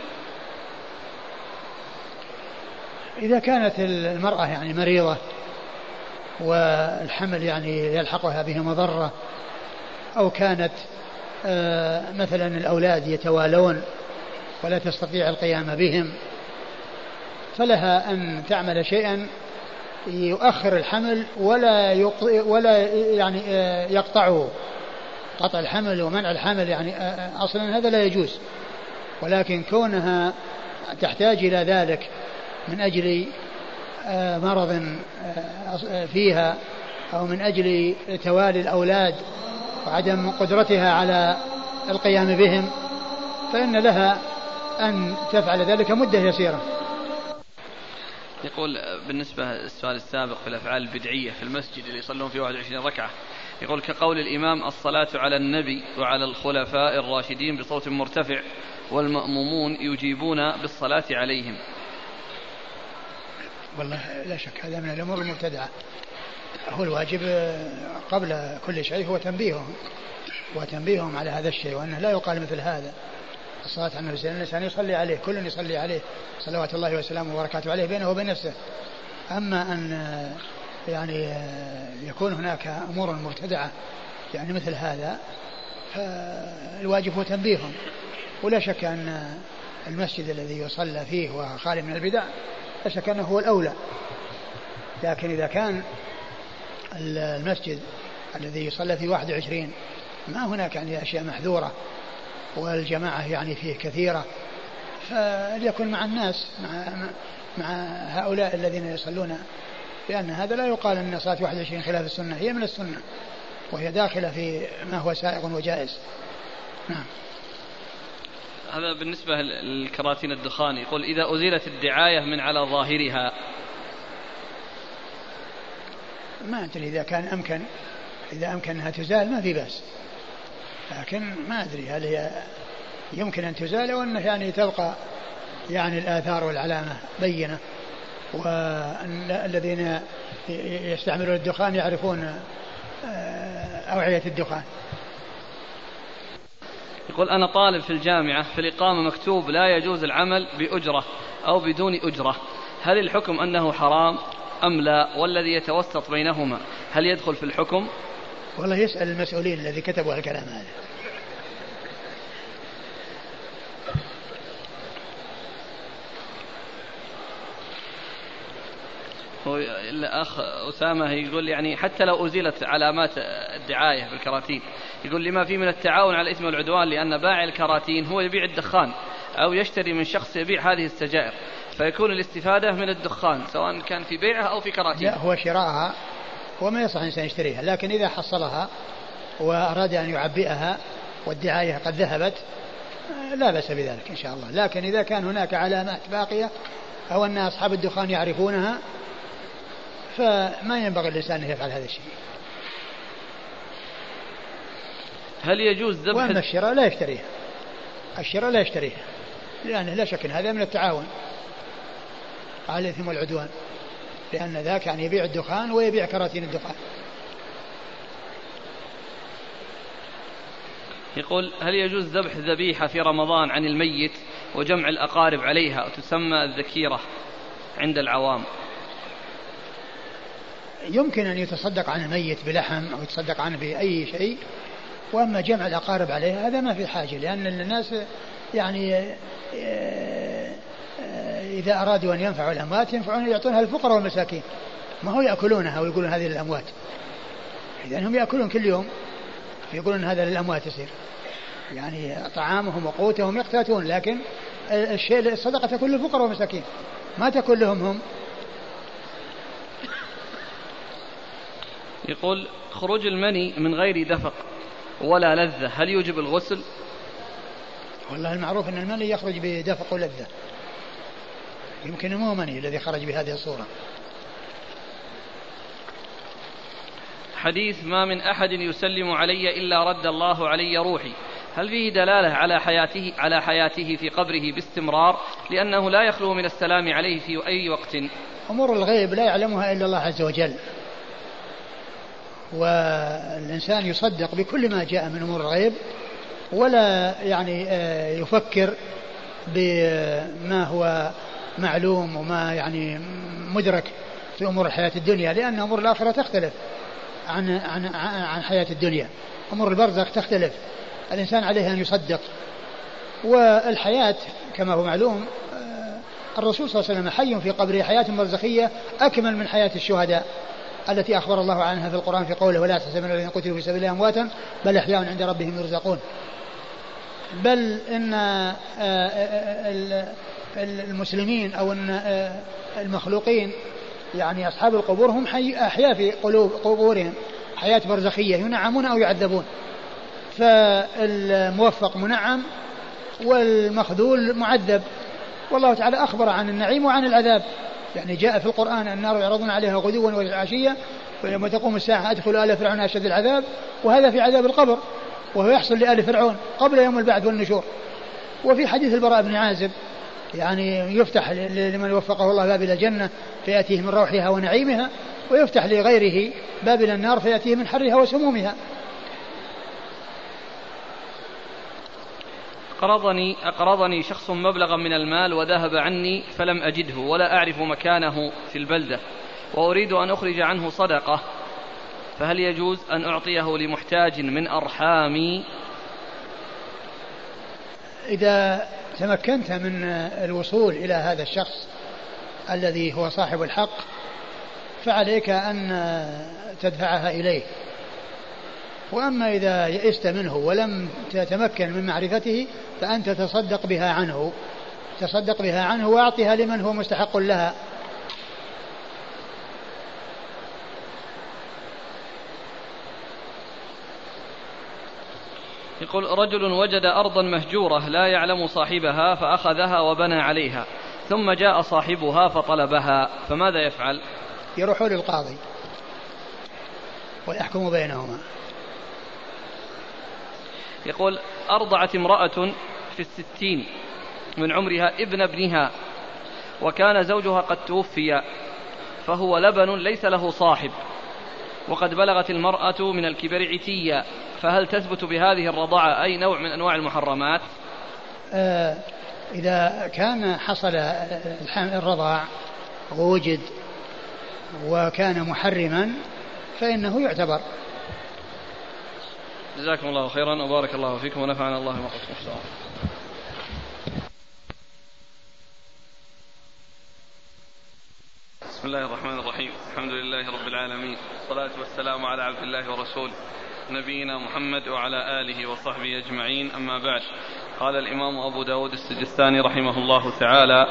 Speaker 2: إذا كانت المرأة يعني مريضة والحمل يعني يلحقها به مضرة أو كانت آه، مثلا الأولاد يتوالون ولا تستطيع القيام بهم فلها أن تعمل شيئا يؤخر الحمل ولا ولا يعني آه، يقطعه. قطع الحمل ومنع الحمل يعني آه، أصلا هذا لا يجوز. ولكن كونها تحتاج إلى ذلك من أجل مرض آه، فيها أو من أجل توالي الأولاد وعدم قدرتها على القيام بهم فإن لها أن تفعل ذلك مدة يسيرة.
Speaker 1: يقول بالنسبة للسؤال السابق في الأفعال البدعية في المسجد اللي يصلون فيه 21 ركعة يقول كقول الإمام الصلاة على النبي وعلى الخلفاء الراشدين بصوت مرتفع والمأمومون يجيبون بالصلاة عليهم.
Speaker 2: والله لا شك هذا من الأمور المبتدعة. هو الواجب قبل كل شيء هو تنبيههم وتنبيههم على هذا الشيء وأنه لا يقال مثل هذا. الصلاة على النبي وسلم يصلي عليه كل يصلي عليه صلوات الله وسلامه وبركاته عليه بينه وبين نفسه. أما أن يعني يكون هناك أمور مبتدعة يعني مثل هذا فالواجب هو تنبيههم. ولا شك أن المسجد الذي يصلى فيه وخالي من البدع لا شك أنه هو الأولى. لكن إذا كان المسجد الذي يصلى فيه 21 ما هناك يعني أشياء محذورة والجماعة يعني فيه كثيرة. فليكن مع الناس مع, مع هؤلاء الذين يصلون لأن هذا لا يقال أن صلاة 21 خلاف السنة هي من السنة وهي داخلة في ما هو سائغ وجائز. نعم.
Speaker 1: هذا بالنسبة للكراتين الدخان. يقول إذا أزيلت الدعاية من على ظاهرها.
Speaker 2: ما أدري إذا كان أمكن. إذا أمكن أنها تزال ما في بأس. لكن ما أدري هل هي يمكن أن تزال أو أنه يعني تبقى يعني الآثار والعلامة بينة. والذين يستعملون الدخان يعرفون آه، أوعية الدخان.
Speaker 1: يقول أنا طالب في الجامعة في الإقامة مكتوب لا يجوز العمل بأجرة أو بدون أجرة. هل الحكم أنه حرام أم لا؟ والذي يتوسط بينهما هل يدخل في الحكم؟
Speaker 2: والله يسأل المسؤولين الذي كتبوا الكلام هذا.
Speaker 1: الأخ أسامة يقول يعني حتى لو أزيلت علامات الدعاية بالكراتين يقول لما فيه من التعاون على الإثم والعدوان لأن بائع الكراتين هو يبيع الدخان أو يشتري من شخص يبيع هذه السجائر فيكون الاستفادة من الدخان سواء كان في بيعها أو في كراتين.
Speaker 2: لا هو شراءها هو ما يصح الإنسان يشتريها لكن إذا حصلها وأراد أن يعبئها والدعاية قد ذهبت لا بأس بذلك إن شاء الله. لكن إذا كان هناك علامات باقية أو أن أصحاب الدخان يعرفونها فما ينبغي الإنسان أن يفعل هذا الشيء.
Speaker 1: هل يجوز ذبح
Speaker 2: وأما الشراء لا يشتريها. الشراء لا يشتريها. لأنه لا شك هذا من التعاون. على الإثم والعدوان. لأن ذاك يعني يبيع الدخان ويبيع كراتين الدخان.
Speaker 1: يقول هل يجوز ذبح ذبيحة في رمضان عن الميت وجمع الأقارب عليها وتسمى الذكيرة عند العوام؟
Speaker 2: يمكن أن يتصدق عن الميت بلحم أو يتصدق عنه بأي شيء وأما جمع الأقارب عليها هذا ما في حاجة لأن الناس يعني آه، إذا أرادوا أن ينفعوا الأموات ينفعون يعطونها الفقراء والمساكين. ما هو يأكلونها ويقولون هذه للأموات. إذا هم يأكلون كل يوم يقولون هذا للأموات يصير. يعني طعامهم وقوتهم يقتاتون لكن الشيء الصدقة تكون للفقراء والمساكين. ما تكون لهم هم
Speaker 1: يقول خروج المني من غير دفق ولا لذة. هل يوجب الغسل؟
Speaker 2: والله المعروف أن المني يخرج بدفق ولذة. يمكن مو مني الذي خرج بهذه الصورة.
Speaker 1: حديث ما من أحد يسلم علي إلا رد الله علي روحي. هل فيه دلالة على حياته على حياته في قبره باستمرار لأنه لا يخلو من السلام عليه في أي وقت؟
Speaker 2: أمور الغيب لا يعلمها إلا الله عز وجل. والإنسان يصدق بكل ما جاء من أمور الغيب ولا يعني آه، يفكر بما هو معلوم وما يعني مدرك في أمور الحياة الدنيا لأن أمور الآخرة تختلف عن عن عن حياة الدنيا. أمور البرزخ تختلف. الإنسان عليه أن يصدق. والحياة كما هو معلوم آه، الرسول صلى الله عليه وسلم حي في قبره حياة برزخية أكمل من حياة الشهداء. التي أخبر الله عنها في القرآن في قوله ولا تحسبن الذين قتلوا في سبيل الله أمواتا بل أحياء عند ربهم يرزقون. بل إن آه، المسلمين أو إن آه، المخلوقين يعني أصحاب القبور هم حي أحياء في قلوب قبورهم حياة برزخية ينعمون أو يعذبون. فالموفق منعم والمخذول معذب. والله تعالى أخبر عن النعيم وعن العذاب. يعني جاء في القرآن النار يعرضون عليها غدوا وعشيا ويوم تقوم الساعة أدخل آل فرعون أشد العذاب وهذا في عذاب القبر وهو يحصل لآل فرعون قبل يوم البعث والنشور. وفي حديث البراء بن عازب يعني يفتح لمن وفقه الله باب إلى الجنة فيأتيه من روحها ونعيمها ويفتح لغيره باب إلى النار فيأتيه من حرها وسمومها.
Speaker 1: أقرضني أقرضني شخص مبلغا من المال وذهب عني فلم أجده ولا أعرف مكانه في البلدة وأريد أن أخرج عنه صدقة. فهل يجوز أن أعطيه لمحتاج من أرحامي
Speaker 2: إذا تمكنت من الوصول إلى هذا الشخص الذي هو صاحب الحق فعليك أن تدفعها إليه. وأما إذا يئست منه ولم تتمكن من معرفته فأنت تصدق بها عنه. تصدق بها عنه وأعطها لمن هو مستحق لها.
Speaker 1: يقول رجل وجد أرضا مهجورة لا يعلم صاحبها فأخذها وبنى عليها ثم جاء صاحبها فطلبها فماذا يفعل؟
Speaker 2: يروح للقاضي ويحكم بينهما.
Speaker 1: يقول أرضعت امرأة في الستين من عمرها ابن ابنها وكان زوجها قد توفي فهو لبن ليس له صاحب. وقد بلغت المرأة من الكبر عتيا فهل تثبت بهذه الرضاعة أي نوع من أنواع المحرمات؟
Speaker 2: آه إذا كان حصل الرضاع ووجد وكان محرما فإنه يعتبر.
Speaker 1: جزاكم الله خيرا وبارك الله فيكم ونفعنا الله ما قلتم بسم الله الرحمن الرحيم. الحمد لله رب العالمين. والصلاة والسلام على عبد الله ورسوله نبينا محمد وعلى آله وصحبه أجمعين. أما بعد قال الإمام أبو داود السجستاني رحمه الله تعالى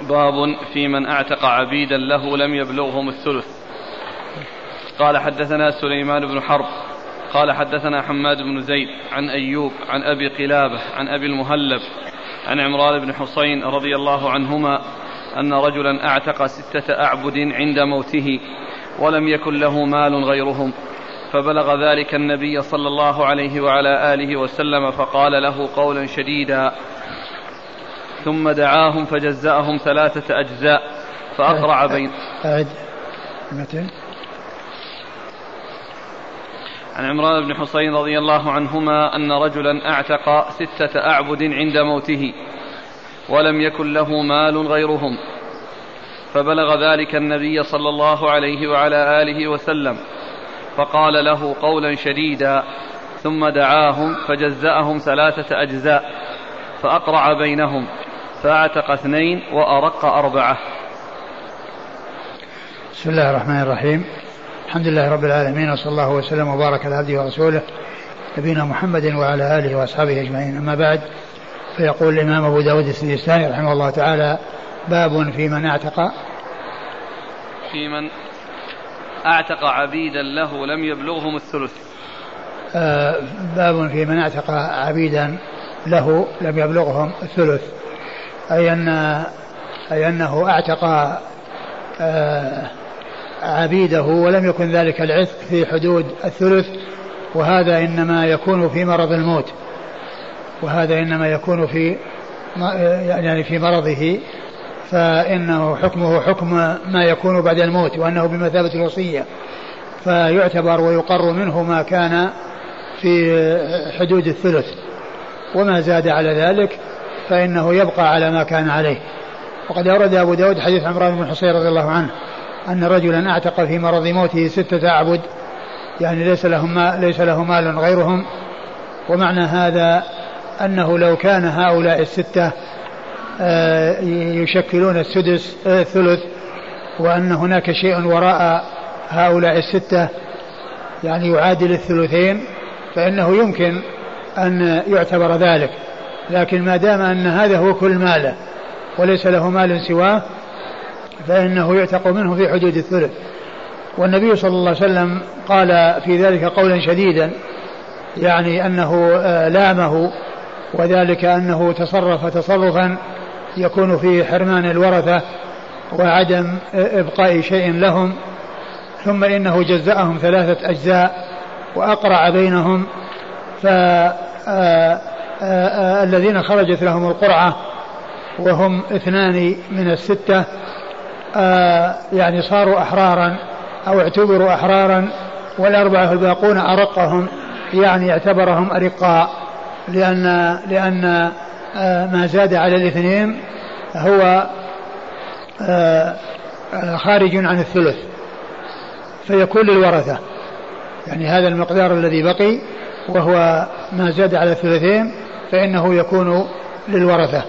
Speaker 1: باب في من أعتق عبيدا له لم يبلغهم الثلث. قال حدثنا سليمان بن حرب قال حدثنا حماد بن زيد عن أيوب عن أبي قلابة عن أبي المهلب عن عمران بن حصين رضي الله عنهما أن رجلا أعتق ستة أعبد عند موته ولم يكن له مال غيرهم فبلغ ذلك النبي صلى الله عليه وعلى آله وسلم فقال له قولا شديدا. ثم دعاهم فجزأهم ثلاثة أجزاء فأقرع بين أعد عن عمران بن حصين رضي الله عنهما أن رجلا أعتق ستة أعبد عند موته ولم يكن له مال غيرهم فبلغ ذلك النبي صلى الله عليه وعلى آله وسلم فقال له قولا شديدا ثم دعاهم فجزأهم ثلاثة أجزاء فأقرع بينهم فأعتق اثنين وأرق أربعة.
Speaker 2: بسم الله الرحمن الرحيم. الحمد لله رب العالمين وصلى الله وسلم وبارك على عبده ورسوله نبينا محمد وعلى آله وأصحابه أجمعين. أما بعد فيقول الإمام أبو داود السجستاني رحمه الله تعالى باب في من اعتق.
Speaker 1: في من اعتق عبيدا له لم يبلغهم الثلث.
Speaker 2: آه باب في من اعتق عبيدا له لم يبلغهم الثلث. أي ان أي أنه اعتق آه عبيده ولم يكن ذلك العتق في حدود الثلث وهذا إنما يكون في مرض الموت. وهذا إنما يكون في يعني في مرضه فإنه حكمه حكم ما يكون بعد الموت وأنه بمثابة الوصية. فيعتبر ويقر منه ما كان في حدود الثلث. وما زاد على ذلك فإنه يبقى على ما كان عليه. وقد أورد أبو داود حديث عمران بن حصين رضي الله عنه. أن رجلا أعتق في مرض موته ستة أعبد يعني ليس لهم ليس له مال غيرهم. ومعنى هذا أنه لو كان هؤلاء الستة آه، يشكلون السدس آه، الثلث وأن هناك شيء وراء هؤلاء الستة يعني يعادل الثلثين فإنه يمكن أن يعتبر ذلك. لكن ما دام أن هذا هو كل ماله وليس له مال سواه فإنه يعتق منه في حدود الثلث. والنبي صلى الله عليه وسلم قال في ذلك قولا شديدا يعني أنه آه، لامه وذلك أنه تصرف تصرفا يكون فيه حرمان الورثة وعدم إبقاء شيء لهم. ثم إنه جزأهم ثلاثة أجزاء وأقرع بينهم فالذين خرجت لهم القرعة وهم اثنان من الستة. يعني صاروا أحرارا أو اعتبروا أحرارا والأربعة الباقون أرقهم يعني اعتبرهم أرقاء لأن لأن ما زاد على الاثنين هو خارج عن الثلث فيكون للورثة. يعني هذا المقدار الذي بقي وهو ما زاد على الثلثين فإنه يكون للورثة.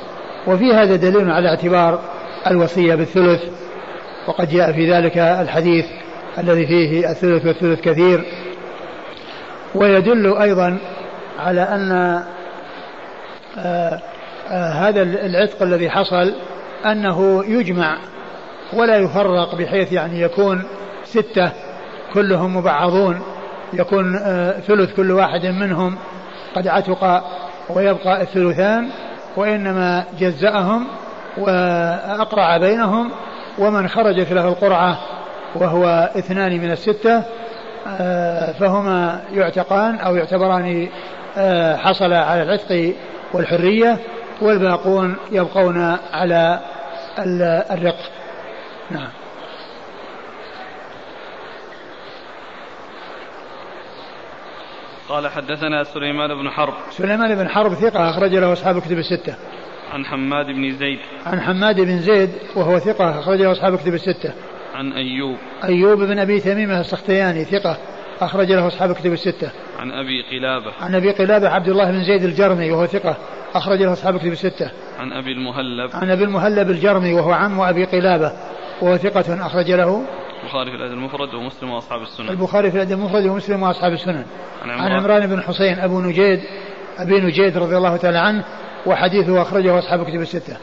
Speaker 2: وفي هذا دليل على اعتبار الوصية بالثلث وقد جاء في ذلك الحديث الذي فيه الثلث والثلث كثير. ويدل أيضا على أن آآ آآ هذا العتق الذي حصل أنه يجمع ولا يفرق بحيث يعني يكون ستة كلهم مبعضون يكون ثلث كل واحد منهم قد عتق ويبقى الثلثان وإنما جزأهم وأقرع بينهم ومن خرجت له القرعة وهو اثنان من الستة فهما يعتقان أو يعتبران حصل على العتق والحرية والباقون يبقون على الرق. نعم.
Speaker 1: قال حدثنا سليمان بن حرب.
Speaker 2: سليمان بن حرب ثقة أخرج له أصحاب كتب الستة.
Speaker 1: عن حماد بن زيد.
Speaker 2: عن حماد بن زيد وهو ثقة أخرج له أصحاب كتب الستة.
Speaker 1: عن أيوب.
Speaker 2: أيوب بن أبي تميمة السختياني ثقة أخرج له أصحاب كتب الستة.
Speaker 1: عن أبي قلابة.
Speaker 2: عن أبي قلابة عبد الله بن زيد الجرمي وهو ثقة أخرج له أصحاب كتب الستة.
Speaker 1: عن أبي المهلب.
Speaker 2: عن أبي المهلب الجرمي وهو عم أبي قلابة وهو ثقة أخرج له
Speaker 1: البخاري في الأدب المفرد ومسلم وأصحاب السنن.
Speaker 2: البخاري في الأدب المفرد ومسلم وأصحاب السنن.
Speaker 1: عن
Speaker 2: عن
Speaker 1: عمران.
Speaker 2: عمران بن حسين أبو نجيد أبي نجيد رضي الله تعالى عنه وحديثه أخرجه أصحاب كتب الستة.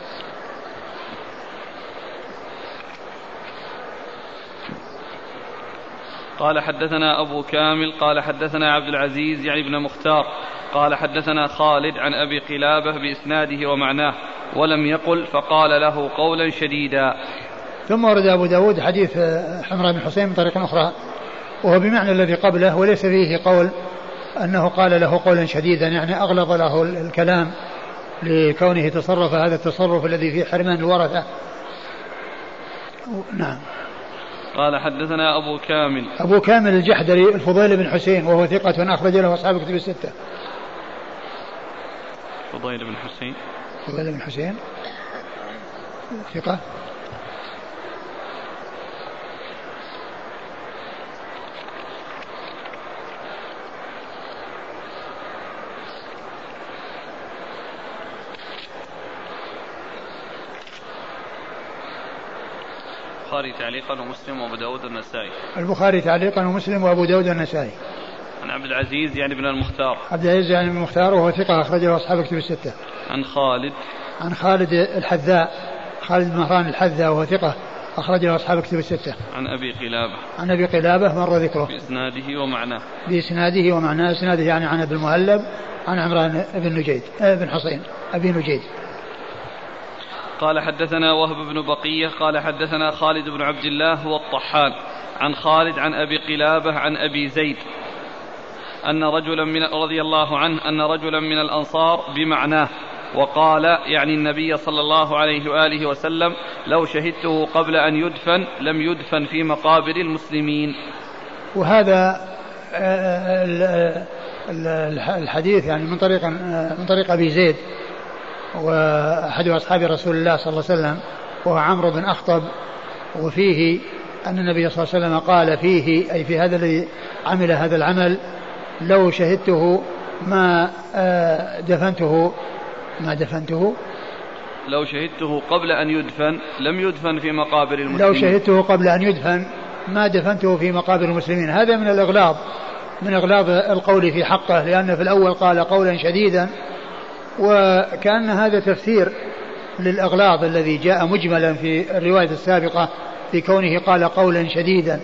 Speaker 1: قال حدثنا أبو كامل قال حدثنا عبد العزيز يعني ابن مختار قال حدثنا خالد عن أبي قلابة بإسناده ومعناه ولم يقل فقال له قولا شديدا.
Speaker 2: ثم ورد أبو داود حديث آه، حمراء بن حسين من طريق أخرى وهو بمعنى الذي قبله وليس فيه قول أنه قال له قولا شديدا يعني أغلظ له ال- الكلام. لكونه تصرف هذا التصرف الذي فيه حرمان الورثة. نعم.
Speaker 1: قال حدثنا أبو كامل.
Speaker 2: أبو كامل الجحدري الفضيل بن حسين وهو ثقة أخرج له أصحاب كتب الستة.
Speaker 1: فضيل بن حسين.
Speaker 2: فضيل بن حسين. ثقة؟
Speaker 1: البخاري تعليقا ومسلم وأبو داود النسائي
Speaker 2: البخاري تعليقا ومسلم وأبو داود النسائي
Speaker 1: عن عبد العزيز يعني بن المختار.
Speaker 2: عبد العزيز يعني بن المختار وهو ثقة أخرجه أصحاب كتب الستة.
Speaker 1: عن خالد.
Speaker 2: عن خالد الحذاء. خالد بن مهران الحذاء وهو ثقة أخرجه أصحاب كتب الستة.
Speaker 1: عن أبي قلابة.
Speaker 2: عن أبي قلابة مر ذكره.
Speaker 1: بإسناده ومعناه.
Speaker 2: بإسناده ومعناه. إسناده يعني عن أبي المهلب عن عمران بن نجيد آه، بن حصين أبي نجيد.
Speaker 1: قال حدثنا وهب بن بقية قال حدثنا خالد بن عبد الله هو الطحان عن خالد عن أبي قلابة عن أبي زيد أن رجلا من رضي الله عنه أن رجلا من الأنصار بمعناه وقال يعني النبي صلى الله عليه وآله وسلم لو شهدته قبل أن يدفن لم يدفن في مقابر المسلمين.
Speaker 2: وهذا آه، ال- ال- الحديث يعني من طريق آه، من طريق أبي زيد. وأحد أصحاب رسول الله صلى الله عليه وسلم وهو عمرو بن أخطب وفيه أن النبي صلى الله عليه وسلم قال فيه أي في هذا الذي عمل هذا العمل لو شهدته ما آه، دفنته ما دفنته.
Speaker 1: لو شهدته قبل أن يدفن لم يدفن في مقابر المسلمين.
Speaker 2: لو شهدته قبل أن يدفن ما دفنته في مقابر المسلمين. هذا من الإغلاظ من إغلاظ القول في حقه لأن في الأول قال قولا شديدا وكأن هذا تفسير للإغلاظ الذي جاء مجملا في الرواية السابقة في كونه قال قولا شديدا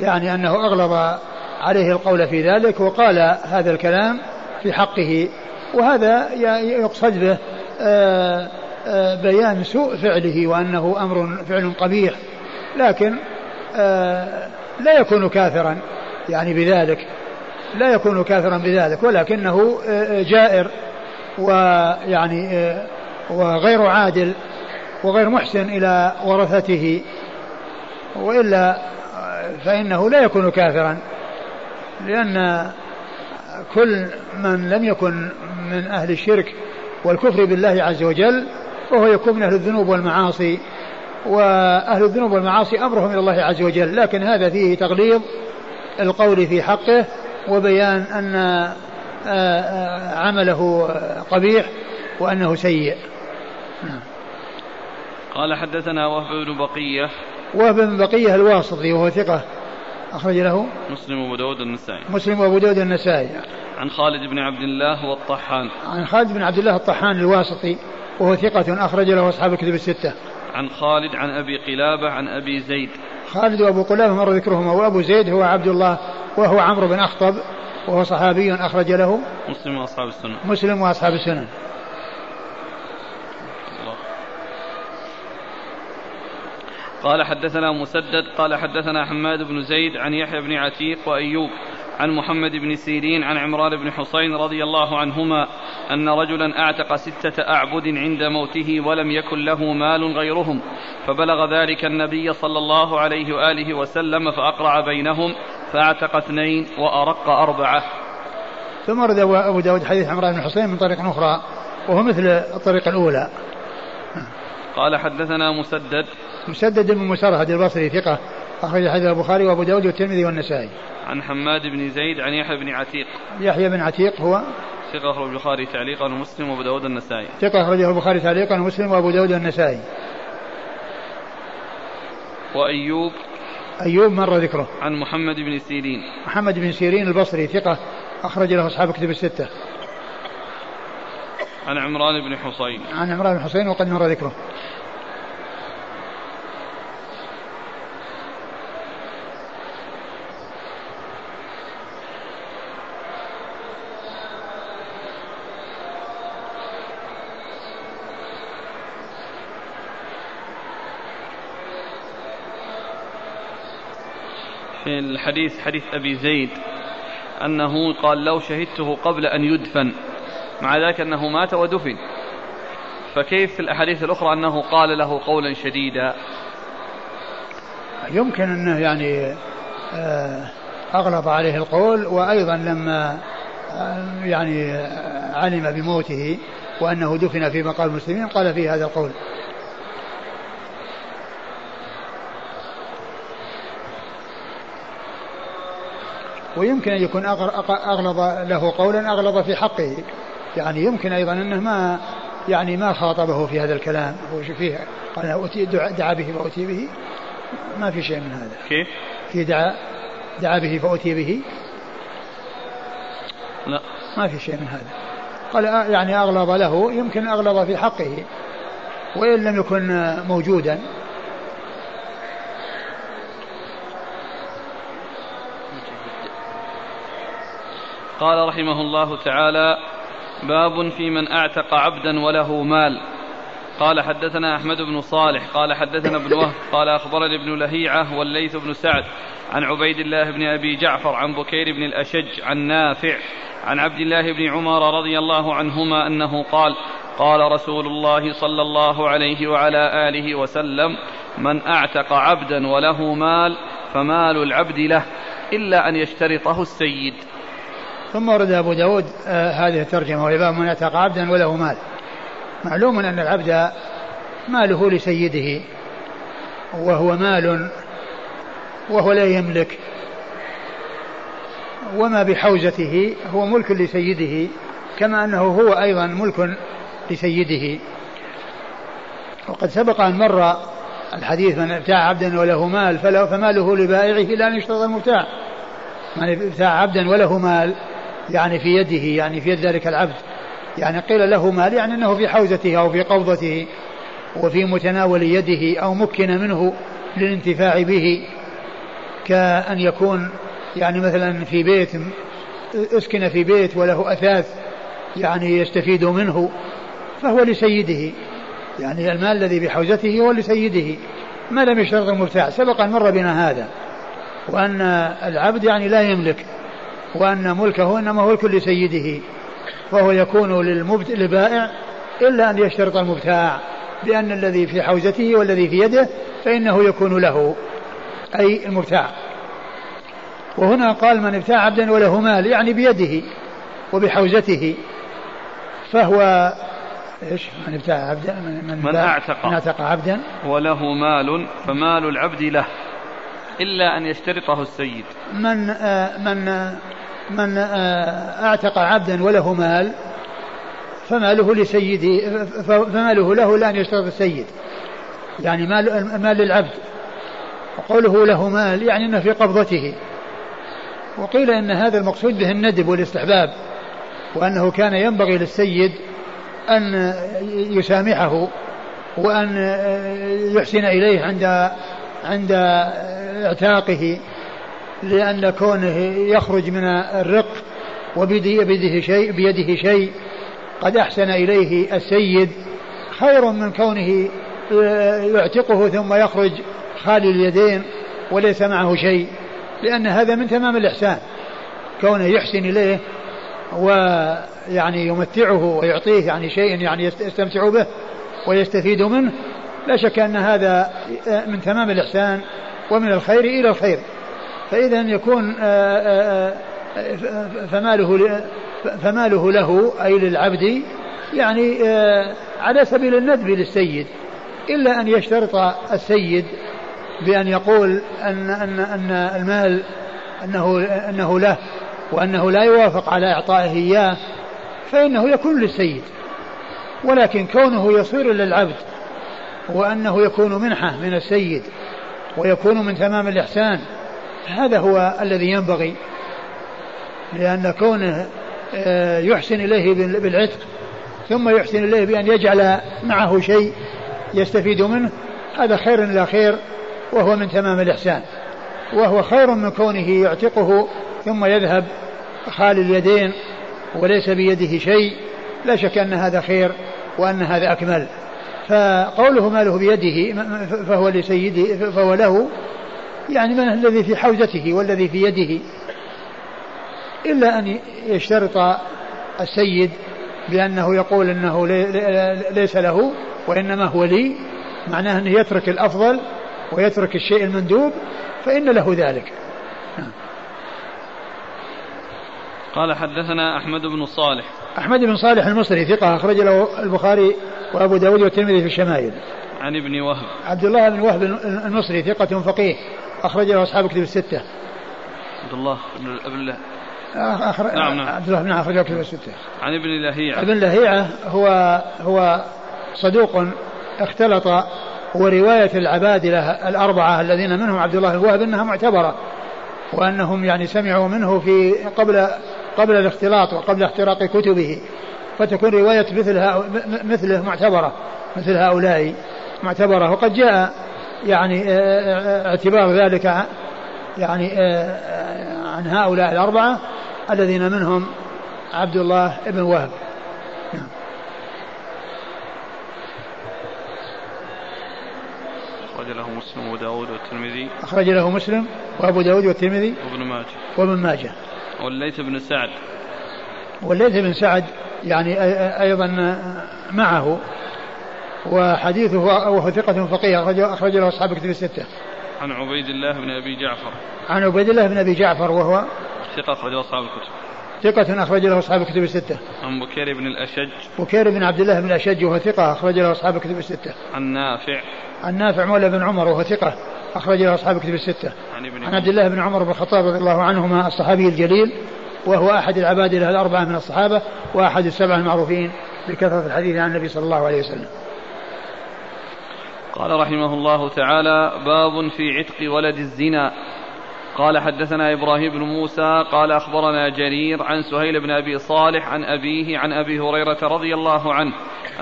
Speaker 2: يعني أنه أغلظ عليه القول في ذلك وقال هذا الكلام في حقه. وهذا يقصد به آه، آه، بيان سوء فعله وأنه أمر فعل قبيح. لكن آه، لا يكون كافرا يعني بذلك لا يكون كافرا بذلك ولكنه جائر. ويعني وغير عادل وغير محسن إلى ورثته. وإلا فإنه لا يكون كافرا لأن كل من لم يكن من أهل الشرك والكفر بالله عز وجل فهو يكون من أهل الذنوب والمعاصي. وأهل الذنوب والمعاصي أمرهم إلى الله عز وجل لكن هذا فيه تغليظ القول في حقه وبيان أن آه، آه، عمله قبيح وأنه سيء.
Speaker 1: قال حدثنا وهب بن بقية.
Speaker 2: وهب بن بقية الواسطي وهو ثقة. أخرج له
Speaker 1: مسلم وأبو داود النسائي
Speaker 2: مسلم وأبو داود النسائي
Speaker 1: عن خالد بن عبد الله والطحان.
Speaker 2: عن خالد بن عبد الله الطحان الواسطي وهو ثقة أخرج له أصحاب الكتب الستة.
Speaker 1: عن خالد عن أبي قلابة عن أبي زيد.
Speaker 2: خالد وأبو قلابة مر ذكرهما وأبو زيد هو عبد الله وهو عمرو بن أخطب. وهو صحابي أخرج له
Speaker 1: مسلم وأصحاب السنن
Speaker 2: مسلم وأصحاب السنن
Speaker 1: قال حدثنا مسدد قال حدثنا حماد بن زيد عن يحيى بن عتيق وأيوب. عن محمد بن سيرين عن عمران بن حسين رضي الله عنهما أن رجلا أعتق ستة أعبد عند موته ولم يكن له مال غيرهم فبلغ ذلك النبي صلى الله عليه وآله وسلم فأقرع بينهم فأعتق اثنين وأرق أربعة.
Speaker 2: ثم ورد أبو داود حديث عمران بن حسين من طريق أخرى وهو مثل الطريق الأولى.
Speaker 1: قال حدثنا مسدد.
Speaker 2: مسدد بن مسرهد البصري ثقة أخرج حديث البخاري وأبو داود والترمذي والنسائي.
Speaker 1: عن حماد بن زيد عن يحيى بن عتيق.
Speaker 2: يحيى بن عتيق هو؟
Speaker 1: ثقة أخرج البخاري تعليقا ومسلم وأبو داود النسائي
Speaker 2: ثقة أخرجه البخاري تعليقا ومسلم وأبو داود النسائي
Speaker 1: وأيوب.
Speaker 2: أيوب مر ذكره.
Speaker 1: عن محمد بن سيرين.
Speaker 2: محمد بن سيرين البصري ثقة أخرج له أصحاب كتب الستة.
Speaker 1: عن عمران بن حصين
Speaker 2: عن عمران بن حصين وقد مر ذكره
Speaker 1: في الحديث حديث أبي زيد أنه قال لو شهدته قبل أن يدفن مع ذلك أنه مات ودفن. فكيف في الأحاديث الأخرى أنه قال له قولا شديدا؟
Speaker 2: يمكن أنه يعني آه، أغلظ عليه القول وأيضا لما آه، يعني علم بموته وأنه دفن في مقام المسلمين قال فيه هذا القول. ويمكن أن يكون أغلظ له قولا أغلظ في حقه. يعني يمكن أيضا أنه ما يعني ما خاطبه في هذا الكلام. هو فيه؟ قال دعا به فأتي به. ما في شيء من هذا.
Speaker 1: كيف؟
Speaker 2: في دعا دعا به فأتي به.
Speaker 1: لا.
Speaker 2: ما في شيء من هذا. قال يعني أغلظ له يمكن أغلظ في حقه. وإن لم يكن موجودا
Speaker 1: قال رحمه الله تعالى باب في من أعتق عبدا وله مال. قال حدثنا أحمد بن صالح قال حدثنا ابن وهب قال أخبرني ابن لهيعة والليث بن سعد عن عبيد الله بن أبي جعفر عن بكير بن الأشج عن نافع عن عبد الله بن عمر رضي الله عنهما أنه قال قال رسول الله صلى الله عليه وعلى آله وسلم من أعتق عبدا وله مال فمال العبد له إلا أن يشترطه السيد.
Speaker 2: ثم ورد أبو داود آه هذه الترجمة وهي من أعتق عبدا وله مال. معلوم أن العبد ماله لسيده وهو مال وهو لا يملك. وما بحوزته هو ملك لسيده كما أنه هو أيضا ملك لسيده. وقد سبق أن مر الحديث من ابتاع عبدا وله مال فماله لبائعه أن يشترط المبتاع. من ابتاع عبدا وله مال يعني في يده يعني في يد ذلك العبد. يعني قيل له مال يعني إنه في حوزته أو في قبضته وفي متناول يده أو مكن منه للانتفاع به كأن يكون يعني مثلا في بيت أسكن في بيت وله أثاث يعني يستفيد منه فهو لسيده. يعني المال الذي بحوزته هو لسيده. ما لم يشترط المبتاع سبق أن مر بنا هذا وأن العبد يعني لا يملك. وأن ملكه إنما هو الكل لسيده فهو يكون للبائع إلا أن يشترط المبتاع بأن الذي في حوزته والذي في يده فإنه يكون له أي المبتاع. وهنا قال من ابتاع عبدا وله مال يعني بيده وبحوزته فهو إيش؟ من ابتاع عبدا
Speaker 1: من, من اعتق.
Speaker 2: من اعتق عبدا.
Speaker 1: وله مال فمال العبد له إلا أن يشترطه السيد.
Speaker 2: من آه من آه من آه أعتق عبدا وله مال فماله لسيده فماله له لا أن يشترط السيد. يعني مال مال للعبد وقوله له مال يعني إنه في قبضته. وقيل إن هذا المقصود به الندب والاستحباب وأنه كان ينبغي للسيد أن يسامحه وأن يحسن إليه عند عند اعتاقه. لأن كونه يخرج من الرق وبيده شيء بيده شيء. قد أحسن إليه السيد. خير من كونه يعتقه ثم يخرج خالي اليدين وليس معه شيء. لأن هذا من تمام الإحسان. كونه يحسن إليه ويعني يمتعه ويعطيه يعني شيء يعني يستمتع به ويستفيد منه. لا شك أن هذا من تمام الإحسان ومن الخير إلى الخير. فإذا يكون فماله فماله له أي للعبد يعني على سبيل الندب للسيد إلا أن يشترط السيد بأن يقول أن أن أن المال أنه أنه له وأنه لا يوافق على إعطائه إياه فإنه يكون للسيد. ولكن كونه يصير للعبد وأنه يكون منحة من السيد ويكون من تمام الإحسان هذا هو الذي ينبغي لأن كونه آه، يحسن إليه بالعتق ثم يحسن إليه بأن يجعل معه شيء يستفيد منه هذا خير إلى خير وهو من تمام الإحسان وهو خير من كونه يعتقه ثم يذهب خالي اليدين وليس بيده شيء لا شك أن هذا خير وأن هذا أكمل فقوله ماله بيده فهو لسيده فهو له يعني من الذي في حوزته والذي في يده. إلا أن يشترط السيد بأنه يقول أنه ليس له وإنما هو لي. معناه أنه يترك الأفضل ويترك الشيء المندوب فإن له ذلك.
Speaker 1: قال حدثنا أحمد بن صالح.
Speaker 2: أحمد بن صالح المصري ثقة أخرج له البخاري وأبو داود والترمذي في الشمائل.
Speaker 1: عن ابن وهب.
Speaker 2: عبد الله بن وهب المصري ثقة فقيه. أخرج له أصحاب كتب الستة.
Speaker 1: عبد الله بن الله
Speaker 2: أخر... نعم نعم. عبد الله بن أخرج كتب الستة.
Speaker 1: عن ابن لهيعة.
Speaker 2: ابن لهيعة هو هو صدوق اختلط ورواية العبادلة الأربعة الذين منهم عبد الله بن وهب أنها معتبرة وأنهم يعني سمعوا منه في قبل قبل الاختلاط وقبل اختراق كتبه فتكون رواية مثل مثله معتبرة مثل هؤلاء معتبرة. وقد جاء يعني آه، آه، اعتبار ذلك يعني آه، عن هؤلاء الأربعة الذين منهم عبد الله بن وهب.
Speaker 1: أخرج له مسلم وأبو داود والترمذي.
Speaker 2: أخرج له مسلم وأبو داود والترمذي
Speaker 1: وابن ماجه.
Speaker 2: وابن ماجه.
Speaker 1: والليث بن سعد.
Speaker 2: والليث بن سعد يعني أيضا معه. وحديثه وهو ثقة فقيه أخرج له أصحاب كتب الستة.
Speaker 1: عن عبيد الله بن أبي جعفر.
Speaker 2: عن عبيد الله بن أبي جعفر وهو
Speaker 1: ثقة أخرج له أصحاب الكتب.
Speaker 2: ثقة أخرج له أصحاب الكتب الستة.
Speaker 1: عن بكير بن الأشج.
Speaker 2: بكير بن عبد الله بن الأشج وهو ثقة أخرج له أصحاب الكتب الستة.
Speaker 1: عن نافع.
Speaker 2: عن نافع مولى بن عمر وهو ثقة أخرج له أصحاب الكتب الستة. عن, ابن عن عبد الله بن عمر بن الخطاب رضي الله عنهما الصحابي الجليل وهو أحد العباد الأربعة من الصحابة وأحد السبعة المعروفين بكثرة الحديث عن النبي صلى الله عليه وسلم.
Speaker 1: قال رحمه الله تعالى باب في عتق ولد الزنا. قال حدثنا إبراهيم بن موسى قال أخبرنا جرير عن سهيل بن أبي صالح عن أبيه عن أبي هريرة رضي الله عنه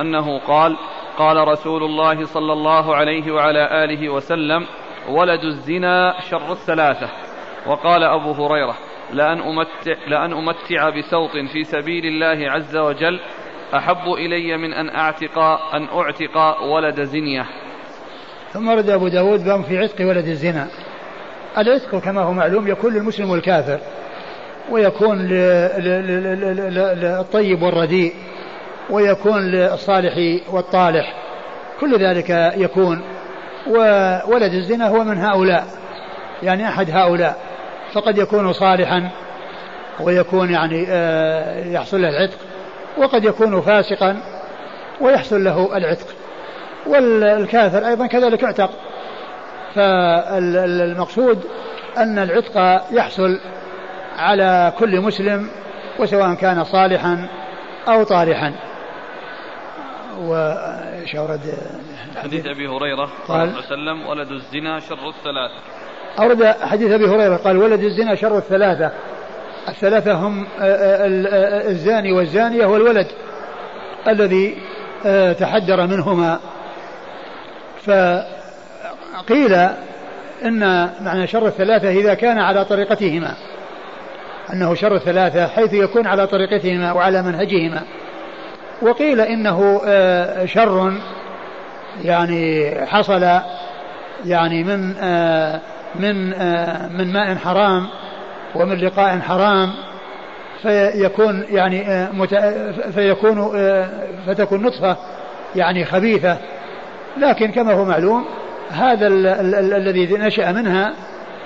Speaker 1: أنه قال قال رسول الله صلى الله عليه وعلى آله وسلم ولد الزنا شر الثلاثة. وقال أبو هريرة لأن أمتع, لأن أمتع بسوط في سبيل الله عز وجل
Speaker 3: أحب إلي من أن أعتق أن أعتق ولد زنية.
Speaker 2: ثم رد أبو داود باب في عتق ولد الزنا. العتق كما هو معلوم يكون للمسلم والكافر ويكون للطيب والرديء ويكون للصالح والطالح. كل ذلك يكون. وولد الزنا هو من هؤلاء يعني أحد هؤلاء. فقد يكون صالحا ويكون يعني آه، يحصل له العتق وقد يكون فاسقا ويحصل له العتق. والكافر أيضا كذلك يعتق. فالمقصود أن العتق يحصل على كل مسلم وسواء كان صالحا أو طالحا
Speaker 3: وش أورد حديث أبي هريرة قال صلى الله عليه وسلم ولد الزنا شر الثلاثة.
Speaker 2: أورد حديث أبي هريرة قال ولد الزنا شر الثلاثة. الثلاثة هم الزاني والزانية والولد الذي تحدر منهما. فقيل إن معنى شر الثلاثة إذا كان على طريقتهما. أنه شر الثلاثة حيث يكون على طريقتهما وعلى منهجهما. وقيل إنه آه، شر يعني حصل يعني من آه، من آه، من ماء حرام ومن لقاء حرام فيكون يعني فيكون فتكون نطفة يعني خبيثة. لكن كما هو معلوم هذا الذي نشأ منها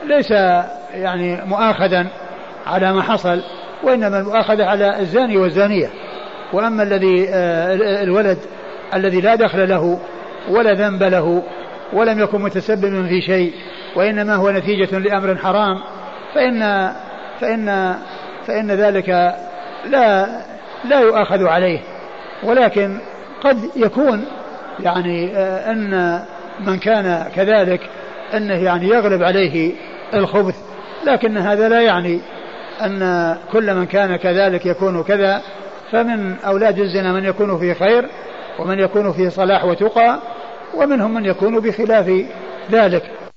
Speaker 2: ليس يعني مؤاخذا على ما حصل وإنما المؤاخذة على الزاني والزانية. وأما الذي آه، الولد الذي لا دخل له ولا ذنب له ولم يكن متسببا في شيء وإنما هو نتيجة لأمر حرام فإن فإن فإن ذلك لا لا يؤاخذ عليه. ولكن قد يكون يعني آه، أن من كان كذلك أنه يعني يغلب عليه الخبث. لكن هذا لا يعني أن كل من كان كذلك يكون كذا. فمن أولاد الزنا من يكون في خير ومن يكون في صلاح وتقى ومنهم من يكون بخلاف ذلك.